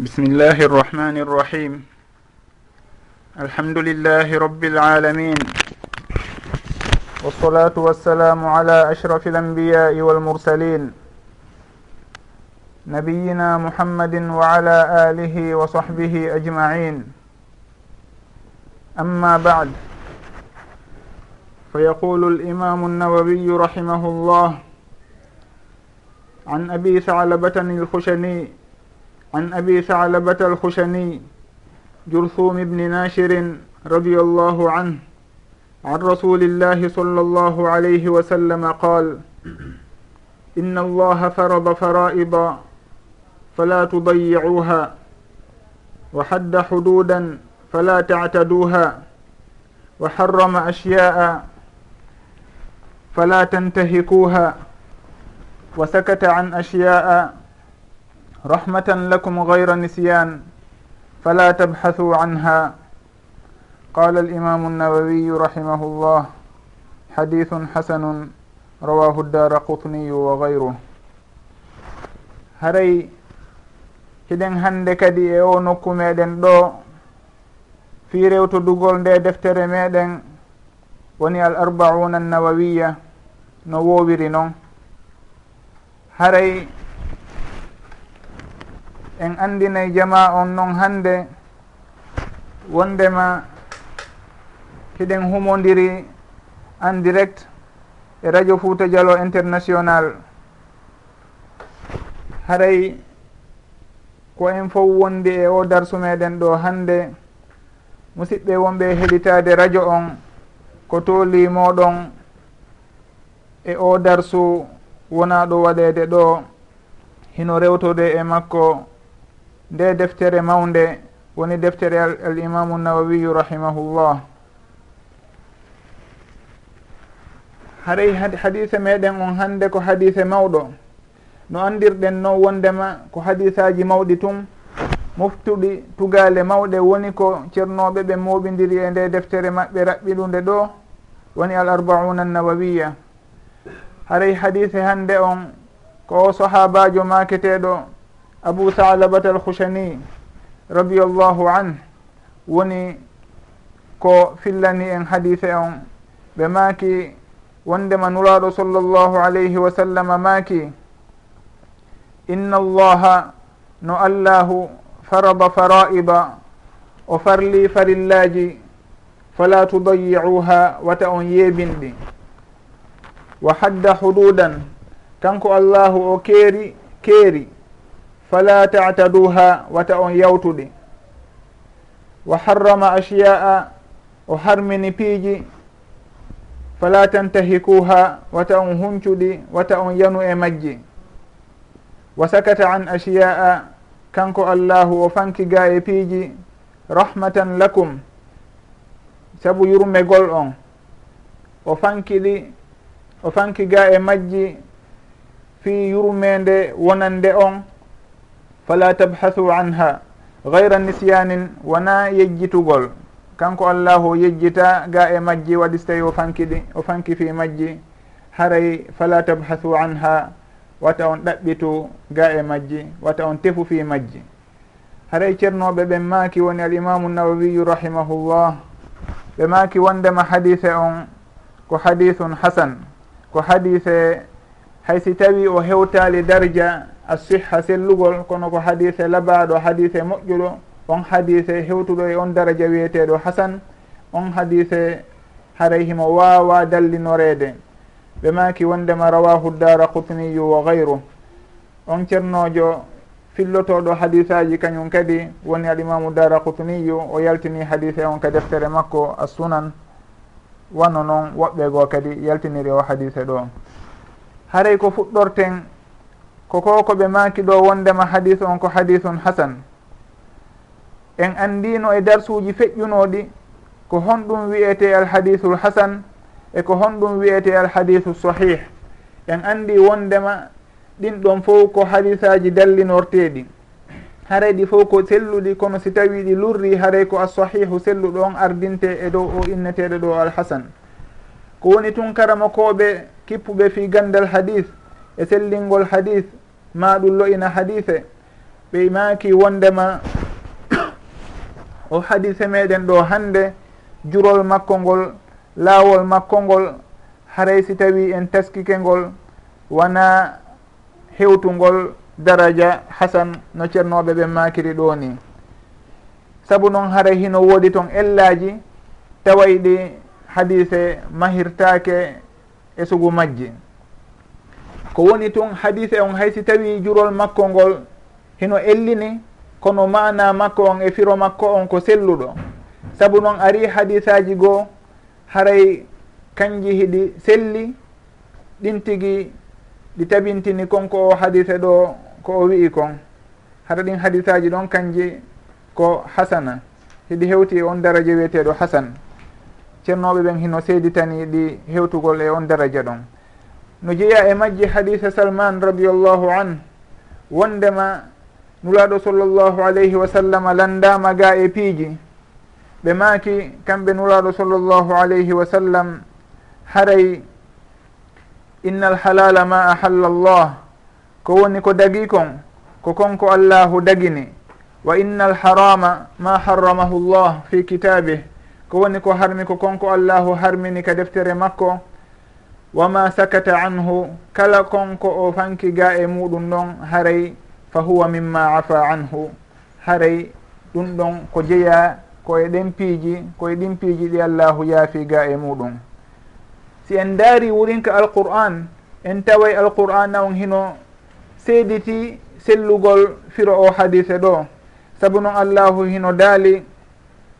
بسم الله الرحمن الرحيم الحمد لله رب العالمين والصلاة والسلام على أشرف الأنبياء والمرسلين نبينا محمد وعلى آله وصحبه أجمعين أما بعد فيقول الإمام النووي رحمه الله عن أبي ثعلبة الخشني عن أبي ثعلبة الخشني جرثوم بن ناشر رضي الله عنه عن رسول الله صلى الله عليه وسلم قال إن الله فرض فرائض فلا تضيعوها وحد حدودا فلا تعتدوها وحرم أشياء فلا تنتهكوها وسكت عن أشياء رحمة لكم غير نسيان فلا تبحثوا عنها قال الإمام النووي رحمه الله حديث حسن رواه الدار قطني وغيره haray hiɗen hande kadi e o nokku meɗen ɗo fi rewtudugol nde deftere meɗen woni al arbauna annawawiya no wowiri noon haray en andinay jama on noon hande. Wondema hiɗen humodiri en direct e radio fouta dialo international. Haray ko en fof wondi e o darsu meɗen ɗo hande. Musidɓe wonɓe heɗitade radio on ko tooli moɗon e o darsu wona ɗo waɗede ɗo hino rewtode e makko. nde deftere mawnde woni deftere al imamu nawawiyu rahimahullah. Haray hadise meɗen on hande ko hadise mawɗo. No andirɗen noon wondema ko hadisaji mawɗi tun. Moftuɗi tugale mawɗe woni ko ceernoɓe ɓe moɓidiri e nde deftere maɓɓe raɓɓiɗunde ɗo woni al arbauna annawawiya haray hadise hande on ko o sahabajo maketeɗo abou al hushani radiallahu an woni ko fillani en hadise on ɓe maaki wondema nuraɗo sallllahu alayhi wa sallam maaki inna allaha no allahu farada faraiba o farli farillaji fala tudayi'uha wata on yeebinɗi wa hadda hududan kanko allahu o keeri keeri. fala tataduha wata on yawtuɗi wa harrama ashiya'a o harmini piiji fala tantahikuha wata on huncuɗi wata on yanu e majji wa sakata an ashiya'a kanko allahu o fankiga e piiji rahmatan lakum saabu yurmegol on o fankiɗi o fankiga e majji fi yurmede wonande on fala tabhasu anha gayra nisyanin wona yejjitugol. Kanko allahu yejjita ga e majji waɗi so tawi o fankiɗi o fanki fi majji. Haray fala tabhasu anha wata on ɗaɓɓitu ga e majji wata on tefu fi majji. Haray ceernoɓe ɓen maaki woni alimamu nawawiyu rahimahullah ɓe maaki wondema hadise on ko hadithun hasan ko hadise hay si tawi o hewtali darja a asiha sellugol kono ko hadise labaɗo hadise moƴƴuɗo on hadise hewtuɗo e on daraja wiyeteɗo hasan on hadise haray himo wawa dallinorede ɓe maki wondema rawahu dara kutniyu wa gayru on ceernojo fillotoɗo hadisaji kañum kadi woni alimamu dara kutniyu o yaltini hadise on ka deftere makko a sunan wano noon woɓɓe goo kadi yaltiniri o hadise ɗo haray ko fuɗɗorten koko koɓe maki ɗo wondema hadis on ko hadisun hasan. En andino e darsuji feƴƴunoɗi ko honɗum wiyete alhadisul hasan e ko honɗum wiyete alhadisu sahih en andi wondema ɗin ɗon fof ko hadisaji dallinorteɗi haray ɗi fof ko selluɗi kono si tawi ɗi lurri haray ko assahihu selluɗo on ardinte e dow o inneteɗo ɗo alhasan. Ko woni tun karamakoɓe kippuɓe fi gandal hadis e sellingol hadis ma ɗum loyina hadise. Ɓe maki wondema o hadise meɗen ɗo hande jurol makko ngol laawol makko ngol haray si tawi en teskike ngol wona hewtungol daraja hasan no ceernoɓe ɓe makiri ɗo ni. Saabu noon haray hino woodi toon ellaji tawayɗi hadise mahirtake e sugu majji. ko woni tun hadise on haysi tawi jurol makko ngol hino ellini kono mana makko on e firo makko on ko selluɗo. Saabu noon ari hadisaji goo haray kanji hiɗi selli ɗin tigi ɗi tabintini konko o hadise ɗo ko o wi'i kon. Hara ɗin hadisaji ɗon kanji ko hasana. Hiɗi hewti e on daraja wiyeteɗo hasan. Ceernoɓe ɓen hino seeditani ɗi hewtugol e on daraja ɗon. no jeeya e majje hadisa salman radiallahu an wondema nulaɗo sallllahu alayhi wa sallam landama ga e piiji. Ɓe maaki kamɓe nulaɗo sallllahu alayhi wa sallam haray inna alhalala ma ahalla llah ko woni ko dagi kon ko konko allahu dagini. Wa inna alharama ma harramahu llah fi kitabih ko woni ko harmi ko konko allahu harmini ka deftere makko. wama sakata anhu kala konko o fanki ga e muɗum ɗon haray fa huwa mimma afa anhu. Haray ɗum ɗon ko jeeya koye ɗen piiji koye ɗin piiji ɗi allahu yaafi ga e muɗum. Si en daari wurinka alqur'an en taway alqur'ana on hino seediti sellugol firo o hadise ɗo. Sabu noon allahu hino daali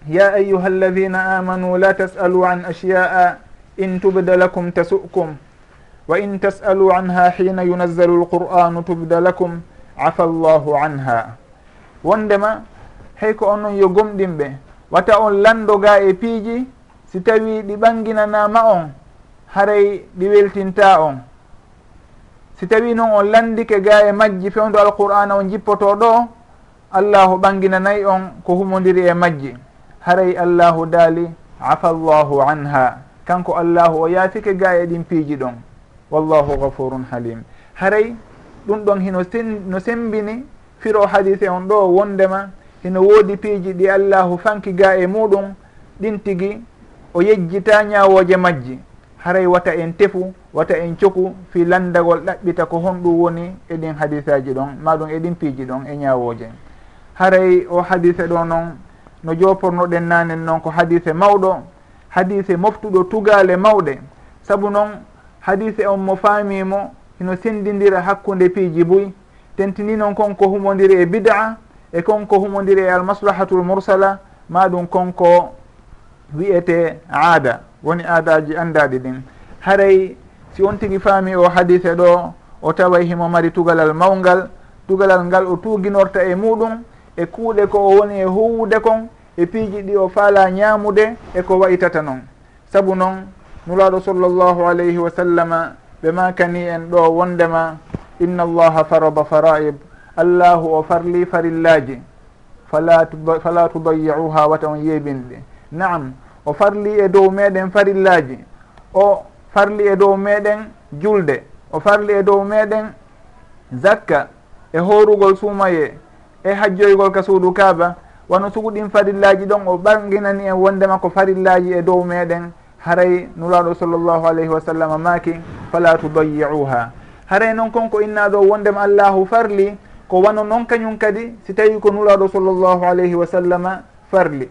ya ayuha alladina amanu la tasalu an ashiya'a in tubda lakum tasu'kum wa in tas'alu anha hina yunazzalu lqur'anu tubda lakum afa llahu anha wondema hey ko on noon yo gomɗinɓe wata on landoga e piiji si tawi ɗi ɓanginanama on haray ɗi weltinta on si tawi noon on landike ga e majji fewdo alqur'ana on jippoto ɗo allahu ɓanginanayi on ko humodiri e majji haray allahu daali afa llahu anha kanko allahu o yaafike ga e ɗin piiji ɗon. Wallahu gafurun halim. Haray ɗum ɗon hino sen, no sembini firo hadise on ɗo wondema hino woodi piiji ɗi allahu fanki ga e muɗum ɗin tigi o yejjita ñawoje majji. Haray wata en tefu wata en coku fi landagol ɗaɓɓita ko honɗum woni eɗin hadisaji ɗon maɗum eɗin piiji ɗon e ñawoje haray o hadise ɗo noon no jopornoɗen nanen noon ko hadise mawɗo hadise moftuɗo tugale mawɗe. Saabu noon hadise on mo faamimo hino sendidira hakkude piiji buy. Tentini noon konko humodiri e bid'a e konko humodiri e almaslahatul mursala maɗum konko wiyete aada woni aadaji andaɗi ɗin. Haray si on tigui faami o hadise ɗo o taway himo mari tugalal mawgal tugalal ngal o tuginorta e muɗum e kuuɗe ko o woni e huwude kon e piiji ɗi o faala ñaamude e ko wayitata noon sabu noon nulaaɗo sallllahu alayhi wa sallama ɓe makani en ɗo wondema inna allaha faraba faraib allahu o farli farillaji fala tudayiuha wata on yeeɓinɗe naam o farli e dow meɗen farillaji o farli e dow meɗen julde. O farli e dow meɗen zakka. E horugol suumaye e hajjoygol ka suudu kaaba. wano suguɗin farillaji ɗon o ɓanginani en wondema ko farillaji e dow meɗen. Haray nulaɗo sallllahu alayhi wa sallam maaki fala tudayi'uha haray noon kon ko innaɗo wondema allahu farli ko wano noon kañum kadi si tawi ko nulaɗo sallllahu alayhi wa sallama farli.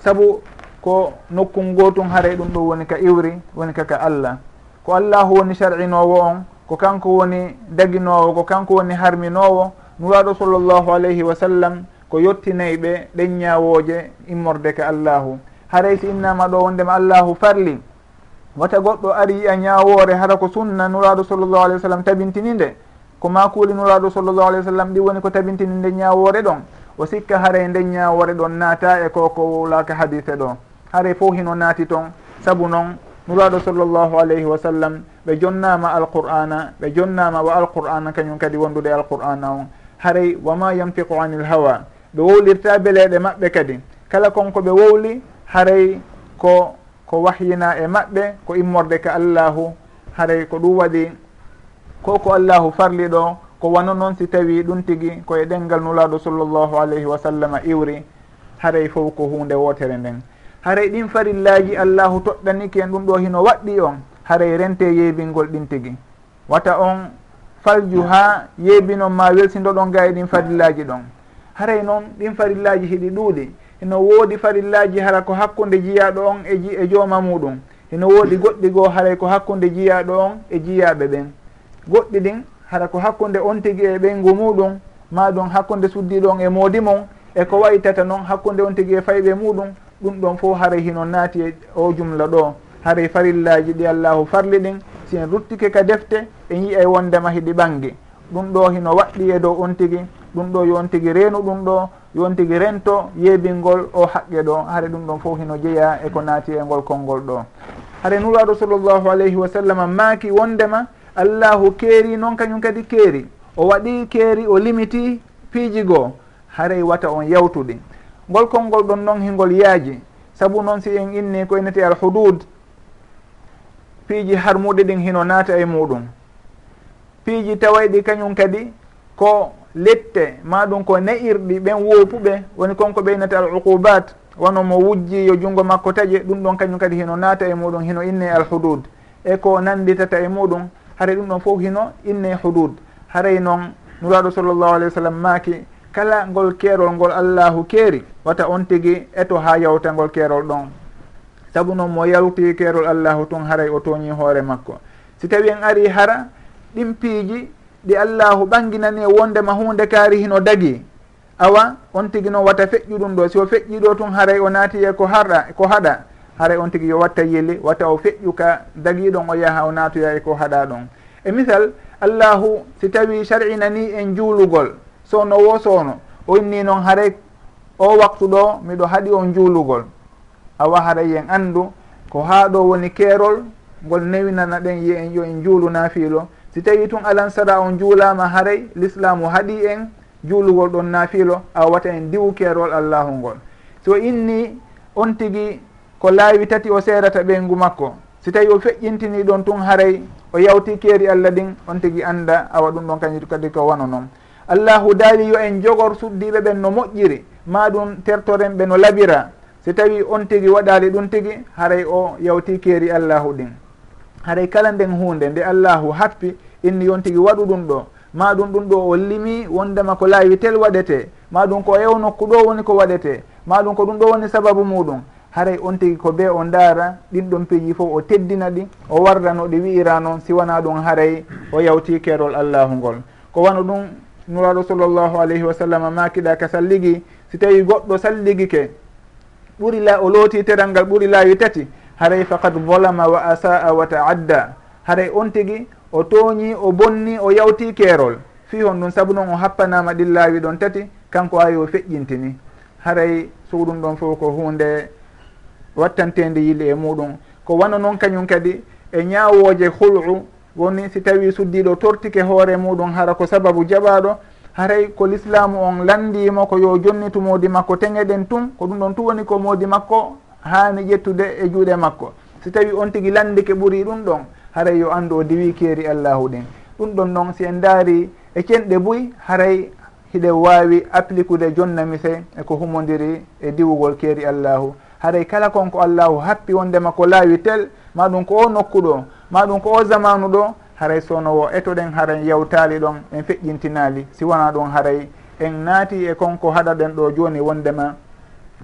Saabu ko nokkun gotum haray ɗum ɗo woni ka iwri woni kaka allah. Ko allahu woni sar'inowo on ko kanko woni daginowo ko kanko woni harminowo nuraɗo sallllahu alayhi wa sallam ko yettinayi ɓe ɗen ñawoje immorde ka allahu. Haray si innama ɗo wondema allahu farli. Wata goɗɗo ari yiya ñawore hara ko sunna nuraɗo sallllahu alih w sallam tabintini nde ko ma kuuli nuraɗo sallllahu alih w sallam ɗi woni ko tabintini nde ñawore ɗon? O sikka haray nde ñawore ɗon naata e koko laka hadise ɗo. Haray fo hino naati toon saabu noon nuraɗo sallllahu alayhi wa sallam ɓe jonnama alqur'ana ɓe jonnama wa alqur'ana kañum kadi wondude alqur'ana on. Haray wama yantiqu anil hawa? ɓe wowlirta beleɗe maɓɓe kadi. Kala konko ɓe wowli haray ko ko wahyina e maɓɓe ko immorde ka allahu haray ko ɗum waɗi ko ko allahu farli ɗo ko wano noon si tawi ɗum tigi koye ɗengal nulaɗo sallllahu alayhi wa sallam iwri haray fof ko hunde wotere nden. Haray ɗin farillaji allahu toɗɗaniki en ɗum ɗo hino waɗɗi on haray rente yeebingol ɗin tigi. Wata on falju ha yeebinon ma welsindoɗon ga e ɗin farillaji ɗon. haray noon ɗin farillaji hiɗi ɗuuɗi. Ino woodi farillaji hara ko hakkude jiyaɗo on e ji e jooma muɗum. Ino woodi goɗɗi goo haray ko hakkude jiyaɗo on e jiyaɓe ɓen. Goɗɗi ɗin hara ko hakkude on tigi e ɓeyngu muɗum ma ɗum hakkude suddiɗo on e moodi mon e ko waytata noon hakkude on tigi e fayɓe muɗum ɗum ɗon fof haray hino naati e o jumla ɗo. Haray farillaji ɗi allahu farli ɗin si en ruttike ka defte en yiya e wondema hiɗi ɓangi ɗum ɗo hino waɗɗi e dow on tigi. ɗum ɗo yon tigui reenu ɗum ɗo yon tigui rento yeebingol o haqqe ɗo. Haare ɗum ɗon fof hino jeeya eko naati e ngol konngol ɗo. Haare nuraɗo sallllahu alayhi wa sallam maaki wondema allahu keeri noon kañum kadi keeri? O waɗi keeri o limiti piiji goo? Haray wata on yawtude. Ngol konngol ɗon noon hingol yaaji. Sabu noon si en inni ko enete al hudud piiji harmuɗe ɗin hino naata e muɗum. Piiji tawayɗi kañum kadi ko lette ma ɗum ko neirɗi ɓen woopuɓe woni konko ɓeynata al uqubat wono mo wujji yo junngo makko taƴe ɗum ɗon kañum kadi hino naata e muɗum hino inne al hudud e ko nanditata e muɗum haray ɗum ɗon fof hino inne hudud. Haray noon nuraɗo sallllahu alayhi wa sallam maaki kala ngol keerol ngol allahu keeri wata on tigi eto ha yawta ngol keerol ɗon. Saabu noon mo yawti keerol allahu tun haray o tooñi hoore makko. Si tawi en ari hara ɗin piiji ɗi allahu ɓanginani e wondema hunde kaari hino dagi. Awa on tigi noon wata feƴƴu ɗum ɗo si o feƴƴi ɗo tun haray o naati e ko harɗa ko haɗa. Haray on tigi yo watta yeli wata o feƴƴu ka dagiɗon o yaha o naatoya e ko haɗa ɗon. E misal allahu si tawi sar'inani en juulugol sowno wo sowno o inni noon haray o waktu ɗo miɗo haɗi on juulugol awa haray en anndu ko haa ɗo woni keerol ngol newinana ɗen yi en yo en juulu naafiilo si tawi tun alan sara on juulama haray l'islamu haaɗi en juulugol ɗon naafilo a wata en diwu keerol allahu ngol. So inni on tigi ko laawi tati o seerata ɓeyngu makko. Si tawi o feƴƴintini ɗon tun haray o yawti keeri allah ɗin on tigi anda awa ɗum ɗon kañum kadi ko wano noon allahu daali yo en jogor suddiɓe ɓen no moƴƴiri ma ɗum tertoren ɓe no labira. Si tawi on tigi waɗali ɗum tigi haray o yawti keeri allahu ɗin. Haray kala nden hunde nde allahu happi inni yon tigi waɗu ɗum ɗo. Ma ɗum ɗum ɗo o limi wondema ko lawitel waɗete. Ma ɗum ko ew nokku ɗo woni ko waɗete. Ma ɗum ko ɗum ɗo woni sababu muɗum. Haray on tigi ko be o ndaara ɗin ɗon piiji fof o teddina ɗi o warda no ɗi wi'ira noon siwana ɗum haray o yawti keerol allahu ngol. Ko wano ɗum nuraɗo sallllahu alayhi wa sallam makiɗa ka salligi si tawi goɗɗo salligike ɓuri la o looti teral ngal ɓuri laawi tati haray faqad volama wa asaa wa taadda. Haray on tigi o tooñi o bonni o yawti keerol. Fi hon ɗum sabu noon o happanama ɗillawi ɗon tati kanko awi o feƴƴintini. Haray suuɗum ɗon fof ko hunde wattantede yili e muɗum ko wano noon kañum kadi e ñawoje hul'u woni si tawi suddiɗo tortike hoore muɗum hara ko sababu jaɓaɗo haray ko l'islamu on landimo ko yo jonnitu moodi makko teŋeɗen tun ko ɗum ɗon tu woni ko moodi makko haani ƴettude e juuɗe makko. Si tawi on tigui landike ɓuuri ɗum ɗon haray yo anndu o diwi keeri allahu ɗin. Ɗum ɗon noon si en daari e cenɗe boyi haray hiɗe waawi appliquede jonna mise eko humodiri e diwugol keeri allahu. Haray kala konko allahu happi wondema ko laawi tel ma ɗum ko o nokkuɗo ma ɗum ko o zamanu ɗo haray sownowo etoɗen haray yawtali ɗon en feƴƴintinali si wona ɗum haray en naati e konko haɗaɗen ɗo joni wondema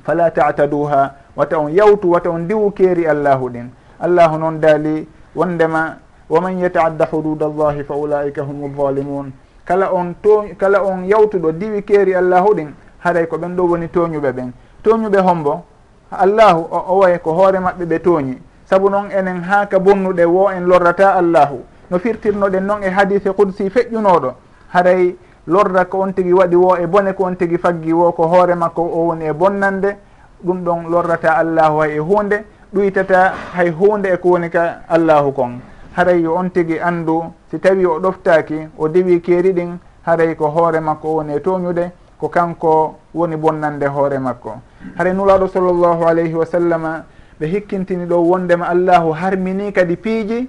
fala tataduha wata on yawtu wata on diwu keeri allahu ɗin. Allahu noon daali wondema waman yataadda hudud allahi fa ulaika hum lzalimun kala on to kala on yawtuɗo diwi keeri allahu ɗin haray ko ɓen ɗo woni toñuɓe ɓen. Toñuɓe hombo allahu o o way ko hoore maɓɓe ɓe tooñi. Saabu noon enen haa ka bonnuɗe wo en lorrata allahu. No firtirnoɗen noon e hadise kudsi feƴƴunoɗo haray lorra ko on tigi waɗi wo e bone ko on tigi faggi wo ko hoore makko o woni e bonnande. Ɗum ɗon lorrata allahu hay e hunde ɗuytata hay hunde e ko woni ka allahu kon. Haray yo on tigui andu si tawi o ɗoftaki o dewi keeri ɗin haray ko hoore makko o woni e toñude ko kanko woni bonnande hoore makko. Haray nulaɗo sallllahu alayhi wa sallama ɓe hikkintini ɗo wondema allahu harmini kadi piiji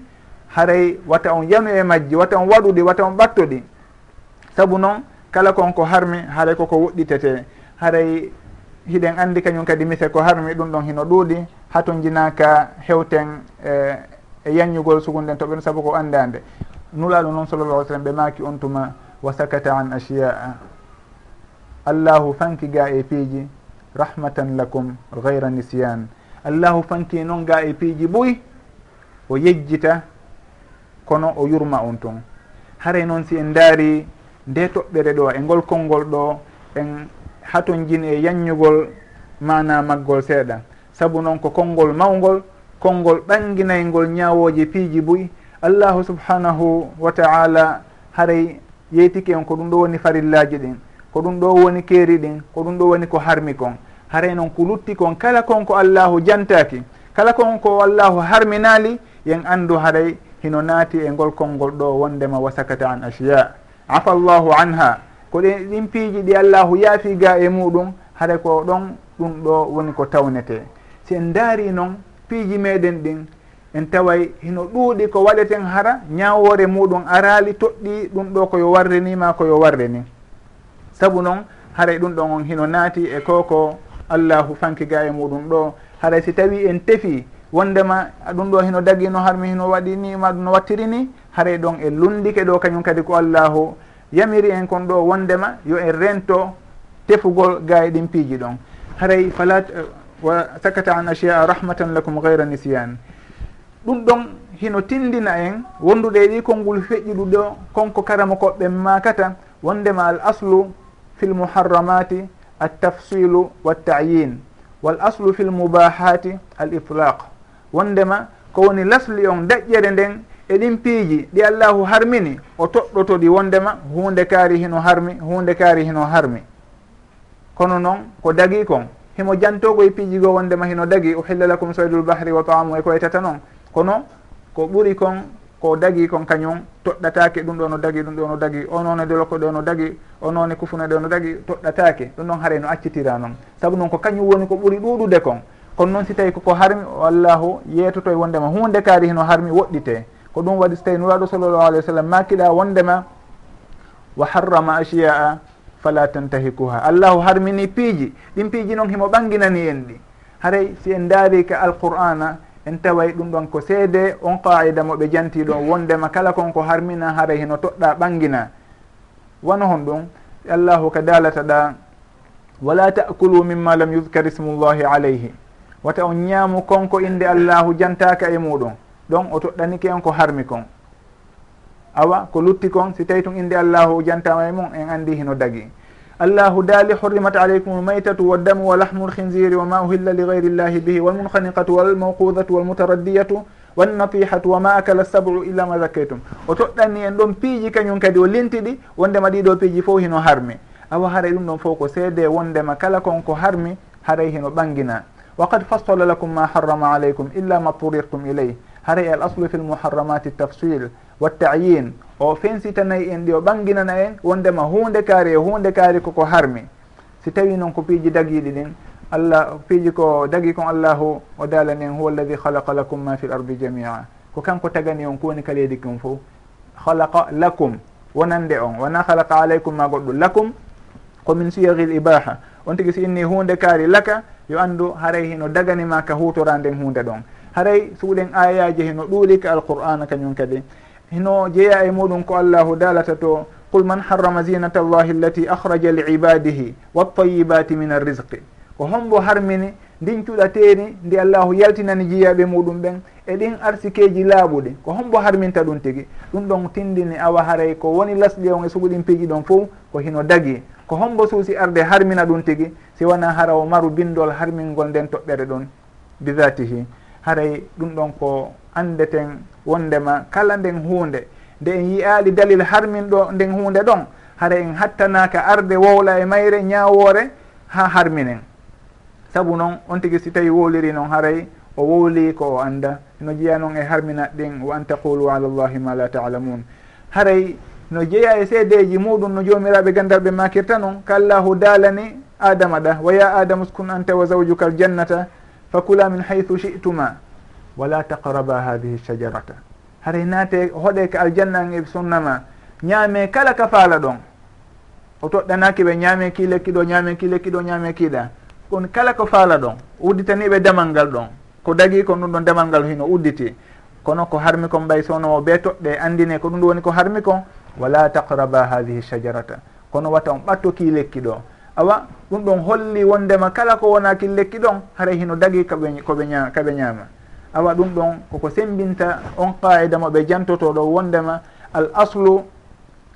haray wata on yanu e majji wata on waɗuɗi wata on ɓattoɗi saabu noon kala kon ko harmi haray koko woɗɗitete. Haray hiɗen andi kañum kadi mise ko harmi ɗum ɗon hino ɗuuɗi haton jinaka hewten eh, e yanñugol sugunden to ɓen saabu ko anndande nulaɗo noon sallallah alih sallam ɓe maki on tuma wa sakata an ashiya'a allahu fanki ga e piiji rahmatan lakum gayra nisyan allahu fanki noon ga e piiji ɓuy o yejjita kono o yurma on tun. Haray noon si en daari nde toɓɓere ɗo e ngol konngol ɗo en haton jin e yanñugol mana maggol seeɗa. Saabu noon ko konngol mawgol konngol ɓanginaygol ñaawoji piiji buyi allahu subhanahu wa taala haray yeytiki on ko ɗum ɗo woni farillaji ɗin ko ɗum ɗo woni keeri ɗin ko ɗum ɗo woni ko harmi kon. Haray noon ko lutti kon kala konko allahu jantaki kala konko allahu harminali yen andu haray hino naati e ngol konngol ɗo wondema wasakata an asiya afa llahu anha. ko ɗen ɗin piiji ɗi allahu yaafi ga e muɗum haɗa ko ɗon ɗum ɗo woni ko tawnete. Si en daari noon piiji meɗen ɗin en taway hino ɗuuɗi ko waɗeten hara ñawore muɗum araali toɗɗi ɗum ɗo koyo warrenima koyo warreni. Saabu noon haray ɗum ɗon on hino naati e ko ko allahu fanki ga e muɗum ɗo. Haray si tawi en tefi wondema ɗum ɗo hino dagino harmi hino waɗi waɗinima no wattiri ni haray ɗon e lundike ɗo kañum kadi ko allahu yamiri en kon ɗo wondema yo en rento tefugol gaye ɗin piiji ɗon. Haray fala eh, wa sakata an achia rahmatan lakum gayra nisiyan ɗum ɗon hino tindina en wonduɗe ɗi konngol feƴƴiɗu ɗo konko karama koɓɓe makata wondema al aslu fi lmuharramati altafsilu waltayin wal aslu fi lmubahati al itlaq wondema ko woni lasli on daƴƴere nden eɗin piiji ɗi allahu harmini o toɗɗoto ɗi wondema hunde kaari hino harmi hunde kaari hino harmi. Kono noon ko dagi kon himo jantogo e piiji go wondema hino dagi uhilla lakum saydul bahri wa taamu e ko waytata noon. Kono ko ɓuri kon ko dagi kon kañum toɗɗatake ɗum ɗo no dagi ɗum ɗo no dagi o noon e ɗo no dagi o noon e ɗo no dagi toɗɗatake ɗum ɗon haare no accitira noon. Saabu noon ko kañum woni ko ɓuri ɗuɗude kon. Kono noon si tawi koko harmi wallahu yeetoto e wondema hunde kaari hino harmi woɗɗite. ko ɗum waɗi so tawi nuraɗo sallllahu alih wa sallam makiɗa wondema wa harrama achiya'a fala tantahikuha. Allahu harmini piiji. Ɗin piiji noon himo ɓanginani en ɗi haray si en daari ka alqur'ana en taway ɗum ɗon ko seede on qaida mo ɓe janti ɗon wondema kala kon ko harmina haray hino toɗɗa ɓangina. Wano hon ɗum? Allahu ka dalata ɗa wala takulu mimma lam yudkar ismullahi alayhi. Wata on ñaamu konko inde allahu jantaka e muɗum. ɗon o toɗɗanike on ko harmi kon. Awa ko lutti kon si tawi tun inde allahu jantama e mum en andi hino dagi. Allahu daali hurrimat aleykum lmaytatu waddamu wa lahmu lhinziri wa ma uhilla li gayri illahi bihi walmunhaniqatu walmawqudatu walmutaraddiyatu wannatihatu wa ma akala sabu illa ma zakkaytum o toɗɗanni en ɗon piiji kañum kadi o lintiɗi wondema ɗiɗo piiji fof hino harmi. Awa haray ɗum ɗon fof ko seede wondema kala kon ko harmi haray hino ɓangina wa qad fassala lakum ma harrama aleykum illa ma turirtum ileyh haray e al aslu fi lmuharramati tafsil wa tayin. O fensitanayi en ɗi o ɓanginana en wondema hunde kaari e hunde kaari koko harmi. Si tawi noon ko piiji dagiɗi ɗin allah piiji ko dagi kon allahu o dalani en huwa alladi halaqa lakum ma fi l ardi jamia ko kanko tagani on ko woni ka leydi kin fof halaqa lakum wonande on. Wona halaqa aleykum ma goɗɗo lakum komin l ibaha. On tigui si inni hunde kaari laka yo andu haray hino daganima ka hutoranden hunde ɗon. haray suuɗen ayaji heno ɗuuli ka alqur'ana kañum kadi. Hino jeeya e muɗum ko allahu dalata to qul man harrama zinata allahi allati ahraja li ibadihi waltayibati min arrisqi ko hombo harmini ndin cuɗateni ndi allahu yaltinani jeeyaɓe muɗum ɓen e ɗin arsikeji laaɓuɗi. Ko hombo harminta ɗum tigi. Ɗum ɗon tindini awa haray ko woni lasɗi on e suguɗin piiji ɗon fo ko hino dagi. Ko hombo suusi arde harmina ɗum tigi si wona hara o maru bindol harmingol nden toɓɓere ɗon bidatihi haray ɗum ɗon ko andeten wondema kala nden hunde nde en yiyali dalil harmin ɗo nden hunde ɗon hara en hattanaka arde wowla e mayre ñawore ha harminen saabu noon on tigui si tawi wowliri noon haray o wowli ko o anda no jeeya noon e harminat ɗin wa an taqulu ala llahi ma la talamun haray no jeeya e seedeji muɗum no jomiraɓe gandarɓe makirta noon kallahu daalani adama ɗa wa ya adama uskun anta wa zawjuka aljannata fakula min haythu chituma wala taqraba hadihi shajarata. Haray naate hoɗe ka aljanna an e sunna ñaame kala ka faala ɗon. O toɗɗanaki ɓe ñaame ki lekkiɗo ñaame ki lekkiɗo ñaame kiɗa kon kala ko faala ɗon. Udditaniɓe damal ngal ɗon. Ko dagi kon ɗum ɗon damal ngal hino udditi. Kono ko harmi kon ɓay sownowo ɓe toɗɗe andine ko ɗum ɗo woni ko harmi kon wala taqraba hadihi shajarata. Kono wata on ɓatto ki lekki ɗo. Awa ɗum ɗon holli wondema kala ko wona killekki ɗon haray hino dagi kaɓe koɓe kaɓe ñaama awa ɗum ɗon koko sembinta on qaida mo ɓe jantoto ɗo wondema al aslu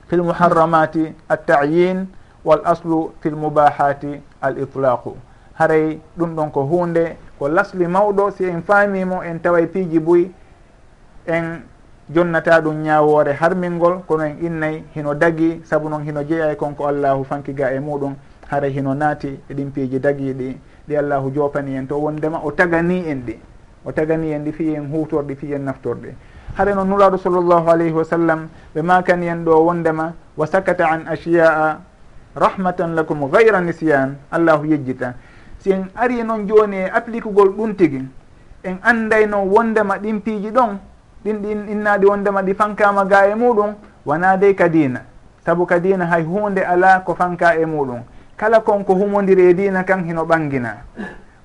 fi l muharramati attayin wal aslu fi l mubahati al itlaqu. Haray ɗum ɗon ko hunde ko lasli mawɗo si en faamimo en taway piiji boyi en jonnata ɗum ñawore harmingol kono en innay hino dagi saabu noon hino jeeyay e konko allahu fankiga e muɗum haray hino naati eɗin piiji dagiiɗi ɗi allahu jopani en. To wondema o tagani en ɗi o tagani en ɗi fi en hutorɗi fi en naftorɗi. Hare noon nuraaɗo sallllahu alayhi wa sallam ɓe makani en ɗo wondema wa sakata an ashiya'a rahmatan lakum gayra nisyan allahu yejjita. Si en ari noon joni e appliquegol ɗum tigi en andayno wondema ɗin piiji ɗon ɗin ɗin innaɗi wondema ɗi fankama ga e muɗum wona dey kadina saabu kadina hay hunde ala ko fanka e muɗum. kala konko humodiri e dina kan hino ɓangina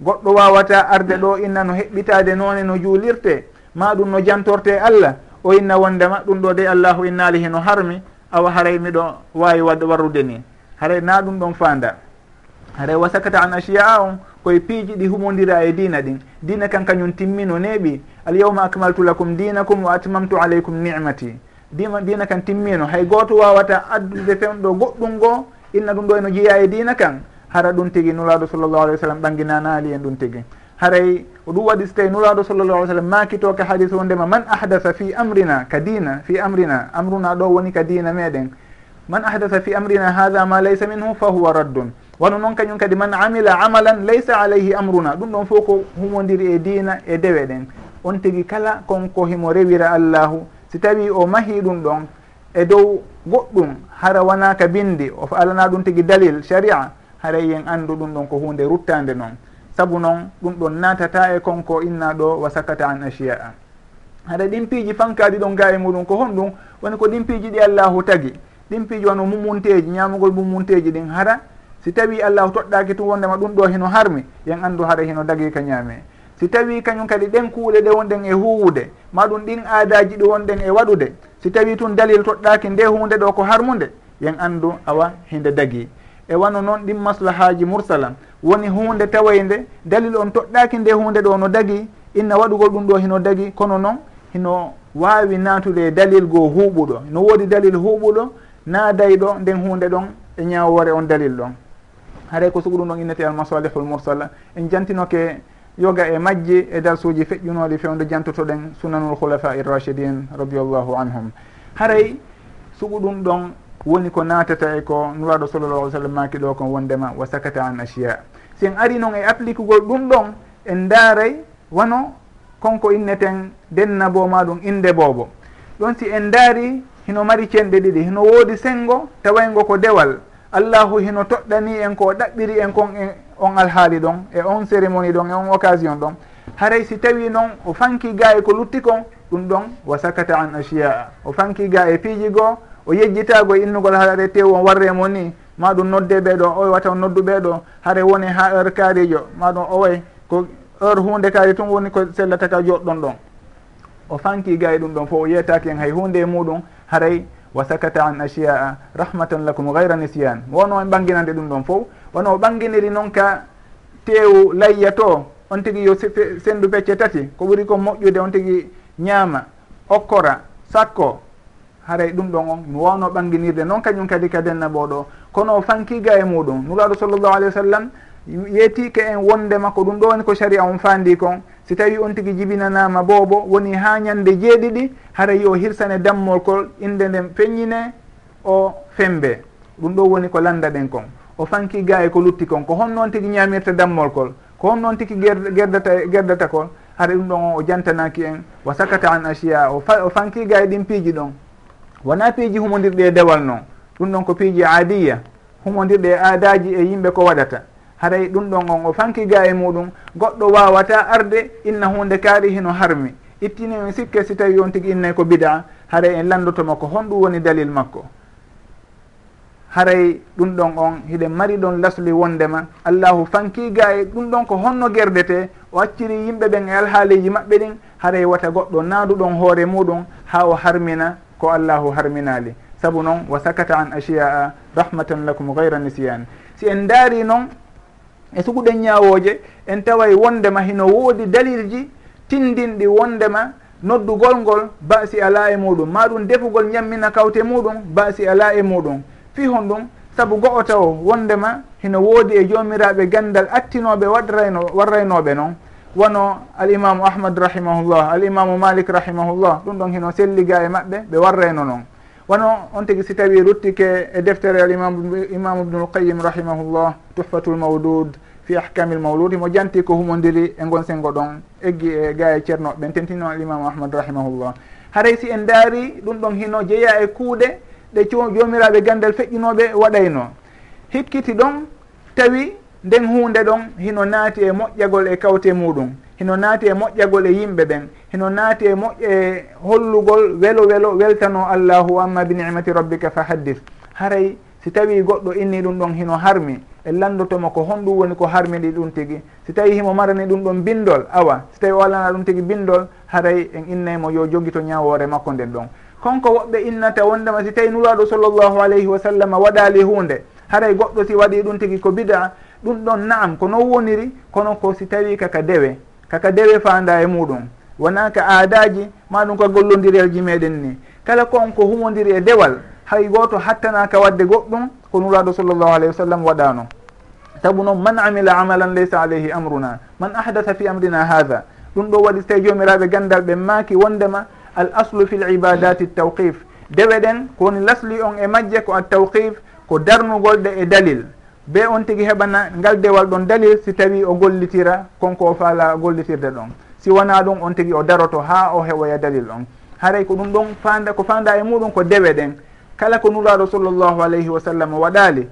goɗɗo wawata arde ɗo inna no heɓɓitade none no juulirte ma ɗum no jantorte allah. O inna wondema ɗum ɗo de allahu innali hino harmi awa haray miɗo wawi warrude ni. Haray na ɗum ɗon fanda haray wasakata an achiya on koye piiji ɗi humodira e dina ɗin. Dina kan kañum timmino neeɓi. Alyawma akmaltu lakum dinakum wa atmamtu aleykum nicmati dima dina kan timmino. Hay goto wawata addude fewnɗo goɗɗum goo inna ɗum ɗo eno jeeya e dina kan. Hara ɗum tigi nulaaɗo sallllahu alih w sallam ɓanginanaali en ɗum tigi. Haray o ɗum waɗi so tawi nulaaɗo sallllahu alih w sallam maakitoka hadis ndema man ahdasa fi amrina ka dina fi amrina amruna ɗo woni ka dina meɗen man ahdasa fi amrina hada ma laysa minhu fa huwa raddun. Wano noon kañum kadi man amila amalan laysa alayhi amruna. Ɗum ɗon fof ko humodiri e dina e dewe ɗen on tigi kala konko himo rewira allahu. Si tawi o mahi ɗum ɗon e dow goɗɗum hara wonaka bindi o alana ɗum tigui dalil sharia haray yen andu ɗum ɗon ko hunde ruttande noon saabu noon ɗum ɗon natata e konko inna ɗo wa sakata an achiya'a haɗa ɗimpiiji fankaɗi ɗon ga e muɗum ko honɗum woni ko ɗimpiiji ɗi allahu tagi. Ɗimpiiji wono mumunteji ñamugol mumunteji ɗin hara si tawi allahu toɗɗaki tum wondema ɗum ɗo hino harmi yen andu haɗa hino dagui ka ñaame. Si tawi kañum kadi ɗen kuuɗe ɗe wonɗen e huwude ma ɗum ɗin aadaji ɗi wonɗen e waɗude si tawi tun dalil toɗɗaki nde hunde ɗo ko harmude yen andu awa hinde dagi. E wano noon ɗin maslahaji mursala woni hunde tawayde dalil on toɗɗaki nde hunde ɗo no dagi inna waɗugol ɗum ɗo hino dagi. Kono noon hino wawi natude dalil goo huuɓuɗo no woodi dalil huuɓuɗo naadayɗo nden hunde ɗon e ñawore on dalil ɗon. Haray ko sugu ɗum ɗon innete almasalihul mursala. En jantinoke yoga e majji e darsuji feƴƴunoɗi fewde jantotoɗen sunanul hulafa irrachidin radiallahu anhum. Haray suɓu ɗum ɗon woni ko natata e ko nuraɗo sallallah alih sallam maki ɗo kon wondema wa sakata an achiya si en ari noon e appliquegol ɗum ɗon en daaray wano konko inneten dennabo maɗum inde bobo ɗon si en daari hino mari cenɗe ɗiɗi hino woodi sengo tawaygo ko dewal. allahu hino toɗɗani en ko ɗaɓɓiri en kon e on alhaali ɗon e on cérémonie ɗon e on occasion ɗon. Haray si tawi noon o fanki ga e ko lutti kon ɗum ɗon wa sakata an achiyaa o fanki ga e piiji goo o yejjitago e innugol haare tew on warre mo ni ma ɗum nodde ɓeeɗo o wata o noddu ɓeeɗo haare woni ha heure kaarijo ma ɗum oway ko heure hunde kaari tun woni ko sellata ka joɗɗon ɗon. O fanki ga e ɗum ɗon fo o yetaki en hay hunde e muɗum haray wa sakata an achia a rahmatan lakum gayra nisyan. Wono en ɓanginande ɗum ɗon fof. Wono o ɓanginiri noon ka tewu layya to on tigi yo sendu pecce tati ko ɓuri ko moƴƴude on tigi ñaama okkora sakko haray ɗum ɗon on. Mi wawno ɓanginirde noon kañum kadi ka denna ɓoɗo kono o fankiga e muɗum. Nuraɗo sallllahu alayhi wa sallam yeetike en wondema ko ɗum ɗo woni ko sari a on fandi kon. si tawi on tigui jibinanama boobo woni ha ñande jeeɗiɗi haray yo hirsane dammol kol inde nden feññine o fembe. Ɗum ɗo woni ko landa ɗen kon. O fanki ga e ko lutti kon. Ko honnoon tigui ñamirta dammol kol? Ko honnoon tigui gerdata gerdata kol? Haɗa ɗum ɗon o o jantanaki en. Wa sakata an achiya o fanki ga e ɗin piiji ɗon. Wona piiji humodirɗe e dewal noon ɗum ɗon ko piiji aadiya. Humodirɗe e aadaji e yimɓe ko waɗata. haray ɗum ɗon on o fanki ga e muɗum goɗɗo wawata arde inna hunde kaari hino harmi. Ittini sikke si tawi on tigui innay ko bida haray en landotoma ko honɗum woni dalil makko. Haray ɗum ɗon on hiɗen mari ɗon lasli wondema allahu fanki ga e ɗum ɗon ko honno gerdete o acciri yimɓe ɓen e alhaaliji maɓɓe ɗin haray wata goɗɗo naaduɗon hoore muɗum ha o harmina ko allahu harminali saabu noon wa sakata an achia a rahmatan lakum gayra nisiyan si en daari noon e suguɗen ñawoje en taway wondema hino woodi dalil ji tindinɗi wondema noddugol ngol basi ala e muɗum. Ma ɗum defugol ñammina kawte muɗum basi ala e muɗum. Fi hon ɗum saabu go'o taw wondema hino woodi e jomiraɓe gandal attinoɓe waɗrayno warraynoɓe noon wono alimamu ahmad rahimahullah alimamu malik rahimahullah ɗum ɗon hino selliga e maɓɓe ɓe warrayno noon wono on tigui si tawi ruttike e deftere al imamu ibnul qayim rahimahullah tuhfatul mawdud fi ahkamil mawlud mo janti ko humodiri e gon sengo ɗon eggi e ga e ceernoɓe ɓen tentino al ahmad rahimahullah. Haray si en daari ɗum ɗon hino jeeya e kuuɗe ɗe jomiraɓe gandal feƴƴinoɓe waɗayno. Hikkiti ɗon tawi nden hunde ɗon hino naati e moƴƴagol e kawte muɗum. hino naati e moƴƴagol e yimɓe ɓen hino naati e moƴƴe e hollugol welo welo weltano allahu amma bi nicmati rabbika fa haddis haray si tawi goɗɗo inni ɗum ɗon hino harmi e landotomo ko honɗum woni ko harmiɗi ɗum tigi. Si tawi himo marani ɗum ɗon bindol awa si tawi o alana ɗum tigi bindol haray en innaymo yo jogito ñawore makko nden ɗon. Konko woɓɓe innata wondema si tawi nuraɗo sallllahu alayhi wa sallam waɗali hunde haray goɗɗo si waɗi ɗum tigi ko bida ɗum ɗon naam ko non woniri kono ko si tawi kaka dewe. kaka dewe fanda e muɗum. Wona ka aadaji maɗum ko gollodirelji meɗen ni. Kala kon ko humodiri e dewal hay goto hattanaka wadde goɗɗum ko nuraɗo sallllahu alayhi wa sallam waɗano. Saabu noon man amila amalan laysa alayhi amruna man ahdatha fi amrina hada ɗum ɗo waɗi so tawi jomiraɓe gandal ɓe maaki wondema al aslu fi l ibadati tawqif. Dewe ɗen ko woni lasli on e majje ko a tawqif ko darnugolɗe e dalil. be on tigui heɓana ngal dewal ɗon dalil si tawi o gollitira konko o faala gollitirde ɗon. Si wona ɗum on tigui o daroto ha o heɓoya dalil on. Haray ko ɗum ɗon fanda ko fanda e muɗum ko dewe ɗen. Kala ko nuraɗo sallllahu alayhi wa sallam waɗali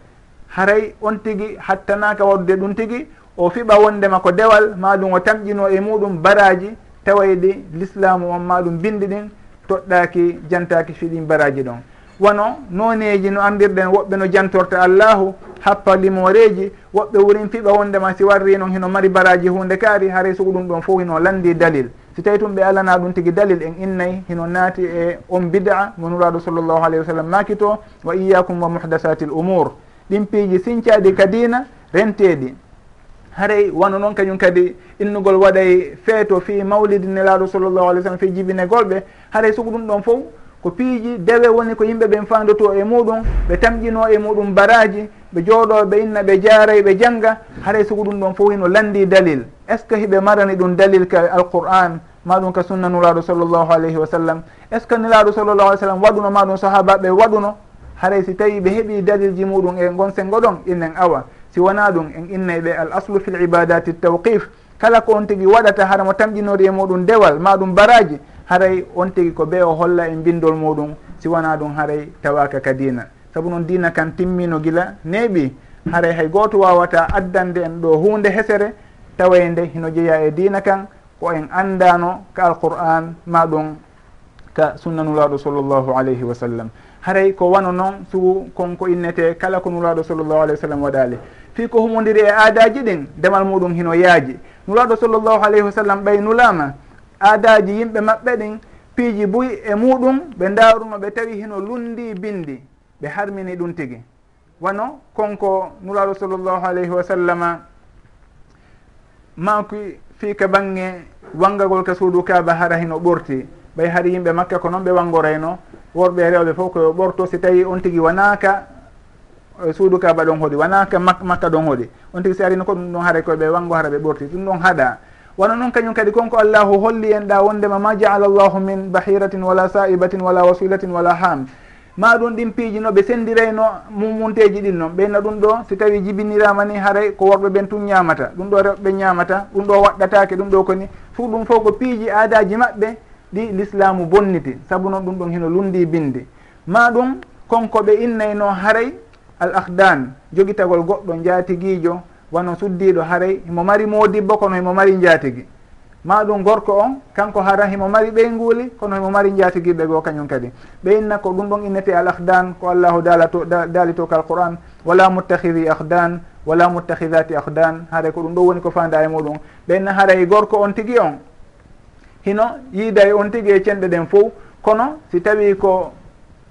haray on tigui hattanaka waɗude ɗum tigui o fiɓa wondema ko dewal maɗum o tamƴino e muɗum baraji tawayɗi l'islamu on maɗum bindi ɗin toɗɗaki jantaki fiɗin baraji ɗon. wono noneji no andirɗen woɓɓe no jantorta allahu happa limoreji woɓɓe wurin fiɓa wondema si warri noon hino mari baraji hunde kaari haray sugu ɗum ɗon fof hino landi dalil. So tawi tum ɓe alana ɗum tigui dalil en innayyi hino naati e on bida mo nuraɗo sallllahu alayhi wa sallam makito wa iyakum wa muhdasati l umour ɗin piiji sincaɗi kadina renteɗi haray wano noon kañum kadi innugol waɗay feeto fi mawlidi nelaɗo sallllahu alih w sallam fi jibinegolɓe. Haray sugu ɗum ɗon fof ko piiji dewe woni ko yimɓe ɓen fandoto e muɗum ɓe tamƴino e muɗum baraji ɓe jooɗo ɓe inna ɓe jaaray ɓe jangga haray sugu ɗum ɗon fof hino landi dalil. Est ce que hiɓe marani ɗum dalil ka alqur'an maɗum ka sunna nuraɗo sallllahu alayhi wa sallam? Est ce que nelaɗo sallllahu alih w sallam waɗuno maɗum sahabaɓe waɗuno? Haray si tawi ɓe heeɓi dalilji muɗum e gon sengo ɗon innen awa si wona ɗum en innay ɓe al aslu fi l ibadati tawqif kala ko on tigui waɗata hara mo tamƴinori e muɗum dewal maɗum baraji haray on tigi ko ɓe o holla e mbindol muɗum si wona ɗum haray tawaka ka dina saabu noon dina kan timmino gila neeɓi haray hay goto wawata addande en ɗo hunde hesere tawayde hino jeeya e dina kan ko en andano ka alqur'an maɗum ka sunnanulaɗo sallllahu alayhi wa sallam. Haray ko wano noon sugu konko innete kala ko nulaɗo sallllahu alayhi wa sallam waɗali fi ko humodiri e aadaji ɗin ndemal muɗum hino yaaji. Nulaɗo sallllahu alayhi wa sallam ɓay nulama aadaji yimɓe maɓɓe ɗin piiji buy e muɗum ɓe daaruno ɓe tawi hino lundi bindi ɓe harmini ɗum tigi. Wano konko nuraɗo sallllahu alayhi wa sallama manki fiika bange wangagol ka suudu kaaba hara hino ɓorti ɓay hari yimɓe makka ko noon ɓe wangorayno worɓe rewɓe fof koyo ɓorto si tawi on tigi wonaka e suudu kaaba ɗon hoɗi wonaka makka ɗon hoɗi on tigi si arino ko ɗum ɗon haara koyeɓe wango hara ɓe ɓorti ɗum ɗon haɗa wona noon kañum kadi konko allahu holli en ɗa wondema ma jaala llahu min bahiratin wala saibatin wala wasilatin wala ham ma ɗum ɗin piiji no ɓe sendirayno mumunteji ɗin noon ɓeyna ɗum ɗo si tawi jibinirama ni haaray ko worɓe ɓen tun ñamata ɗum ɗo rewɓe ñamata ɗum ɗo waɗɗatake ɗum ɗo koni fo ɗum fof ko piiji aadaji maɓɓe ɗi l'islamu bonniti. Saabu noon ɗum ɗon hino lundi bindi ma ɗum konko ɓe innayno haray al ahdan jogitagol goɗɗo jaatiguijo wano suddiɗo haray himo mari modibbo kono himo mari jatigui ma ɗum gorko on kanko hara himo mari ɓeynguli kono himo mari jatiguiɓe goo kañum kadi. Ɓeynna ko ɗum ɗon innete al ahdan ko allahu daala to daali to kal qouran wala muttahidi ahdan wala muttahidati ahdan haray ko ɗum ɗo woni ko fanda e muɗum ɓeynna haaray gorko on tigui on hino yiida e on tigui e cenɗe ɗen fo kono si tawi ko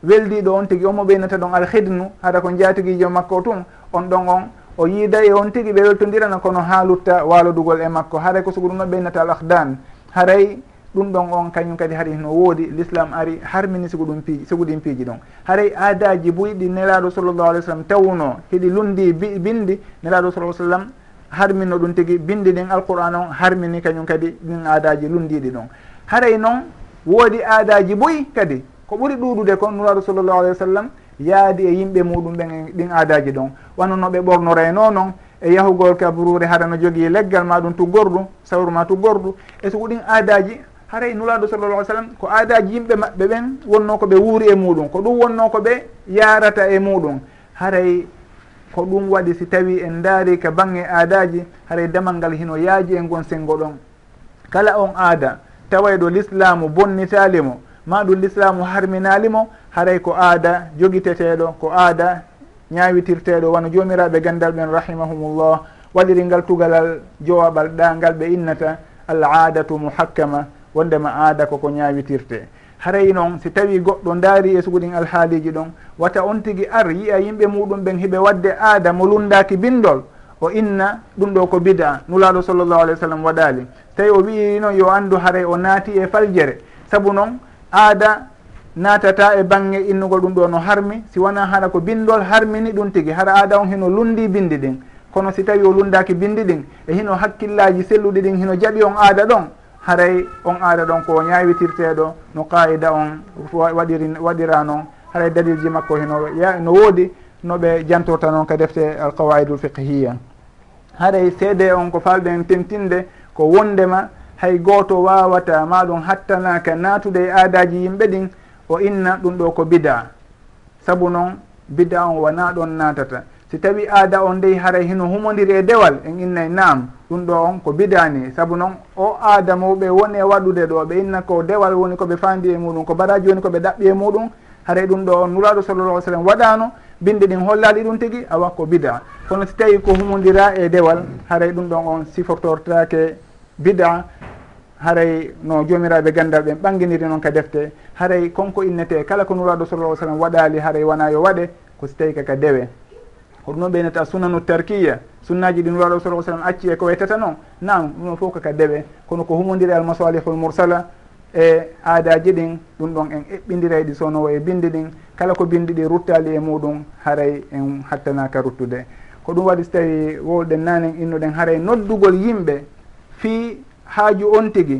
weldiɗo on tigui omo ɓeynata ɗon alhidnu haɗa ko jatiguijo makko o tum on ɗon on o yiida e on tigi ɓe weltodirana kono ha lutta walodugol e makko. Haray ko sugo ɗum ɗon ɓeynata al ahdan haray ɗum ɗon on kañum kadi hari no woodi. L'islam ari harmini sigo ɗum piiji sigo ɗin piiji ɗon. Haray aadaji buyɗi nelaɗo sallllahu alih w sallam tawno hiɗi lundi bindi nelaɗo sa sallam harminno ɗum tigi. Bindi ɗin alqouran on harmini kañum kadi ɗin aadaji lundiɗi ɗon. Haray noon woodi aadaji boyi kadi ko ɓuri ɗuɗude kon nuraɗo sallllahu alih wa sallam yaadi e yimɓe muɗum ɓen ɗin aadaji ɗon. Wanonoɓe ɓornoreno noon e yahugol kabrure harano jogii e leggal ma ɗum tuggordu sawru ma tuggordu e soko ɗin aadaji haray e nulaɗo sallallah sallam ko aadaji yimɓe maɓɓe ɓen wonno ko ɓe wuuri e muɗum ko ɗum wonno ko ɓe yarata e muɗum. Haray ko ɗum waɗi si tawi en daari ka bange aadaji haray damal ngal hino yaaji e ngon sengo ɗon. Kala on aada tawayɗo l'islamu bonnitalimo ma ɗum l'islamu harminalimo haray ko aada jogiteteɗo ko aada ñawitirteɗo. Wano jomiraɓe gandal ɓen rahimahumullah. Waɗiri ngal tugalal jowaɓal ɗa ngal ɓe innata al adatu muhakkama wondema aada koko ñawitirte. Haray noon si tawi goɗɗo daari e suguɗin alhaaliji ɗon wata on tigui ar yiya yimɓe muɗum ɓen hiɓe wadde aada mo lundaki bindol o inna ɗum ɗo ko bida. Nulaɗo sallllahu alih w sallam waɗali tawi o wii noon yo andu haray o naati e faljere. Saabu noon aada natata e bangge innugo ɗum ɗo no harmi. Si wona hara ko bindol harmini ɗum tigi. Hara aada on hino lundi bindi ɗin. Kono si tawi o lundaki bindi ɗin e hino hakkillaji selluɗi ɗin hino jaɓi on aada ɗon haray on aada ɗon ko ñawitirteɗo no qaida on waɗiri waɗira noon haray dalilji makko hino no woodi noɓe jantorta noon ka defte alqawaidul fiqhiya haray seede on ko falɗen tentinde ko wondema hay goto wawata maɗum hattanaka natude e aadaji yimɓe ɗin o inna ɗum ɗo ko bida. Saabu noon bida on wona ɗon natata. Si tawi aada on dey haray hino humodiri e dewal en innay naam ɗum ɗo on ko bidani saabu noon o aada mawɓe woni e waɗude ɗo ɓe inna ko dewal woni koɓe fandi e muɗum ko baraji woni koɓe ɗaɓɓi e muɗum haray ɗum ɗo on nuraɗo sallallah ah sallam waɗano binde ɗin hollali ɗum tigui awa ko bida. Kono si tawi ko humodira e dewal haray ɗum ɗon on sifortortake bida haray no jomiraɓe gandal ɓen ɓanginiri noon ka defte haray konko innete kala ko nuraɗo sallah sallam waɗali haray wona yo waɗe ko si tawi kaka dewe. Ko ɗum noon ɓeynata sunanu tarkiya sunnaji ɗi nuraɗo sallah sallam acci e ko waytata noon nam ɗum ɗon fof kaka dewe. Kono ko humodiri almasalihul mursala e aadaji ɗin ɗum ɗon en eɓɓidira ɗi sownowo e bindi ɗin kala ko bindi ɗi ruttali e muɗum haray en hattanaka ruttude. Ko ɗum waɗi so tawi wowɗen nanen innuɗen haray noddugol yimɓe fi haaju on tigi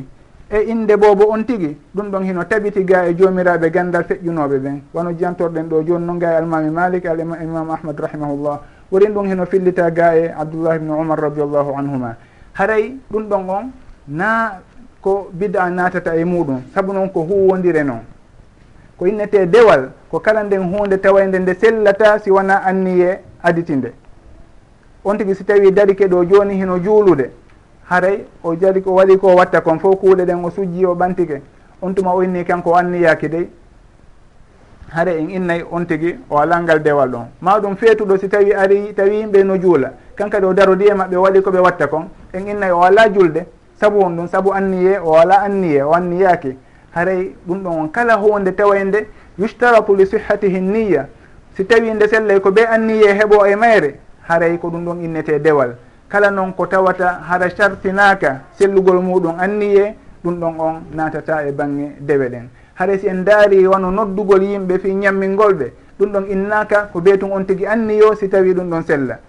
e inde boobo on tigi ɗum ɗon hino tabiti ga e joomiraaɓe gandal feƴƴunoɓe ɓen. Wano jiyantorɗen ɗo joni noon ga e almami malik al imam ahmad rahimahullah. Worin ɗum hino fillita ga e abdoullah ibnu umar radiallahu anhuma. Haray ɗum ɗon on na ko bida natata e muɗum saabu noon ko huwodire noon. Ko innete dewal ko kala nden hunde tawayde nde sellata si wona anniye aditi nde on tigi si tawi darike ɗo joni hino juulude. haray o jari ko waɗi ko watta kon fof kuuɗe ɗen o sujji o ɓantike on tuma o inni kanko o anniyaki dey. Hare en innayi on tigi o alangal dewal ɗon. Maɗum feetuɗo si tawi ari tawi yimɓe no juula. Kankadi o darodi e maɓɓe waɗi koɓe watta kon. En innayi o ala julde. Saabu on ɗum saabu anniye o ala anniye o anniyaki haray ɗum ɗon on kala hunde tawa nde yustaratu li sihhatihi niya si tawi nde sellay ko ɓe anniye heɓo e mayre haray ko ɗum ɗon innete dewal. kala noon ko tawata hara sartinaka sellugol muɗum anniye ɗum ɗon on natata e bange dewe ɗen hara si en daari wano noddugol yimɓe fi ñammingolɓe ɗum ɗon innaka ko beetum on tigui anniyo si tawi ɗum ɗon sella.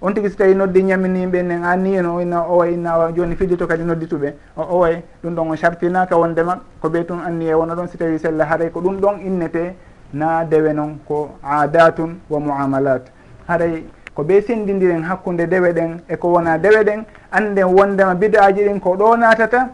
On tigui so tawi noddi ñamminimɓe nen anniyeno inna oway inna owa joni fidito kadi noddituɓe o oway ɗum ɗon on sartinaka wondema ko beetum anniye wona ɗon si tawi sella. Haray ko ɗum ɗon innete na dewe noon ko adatun wa muamalat. Haray ko ɓe sendidiren hakkude dewe ɗen eko wona dewe ɗen anden wondema bidaji ɗin ko ɗo natata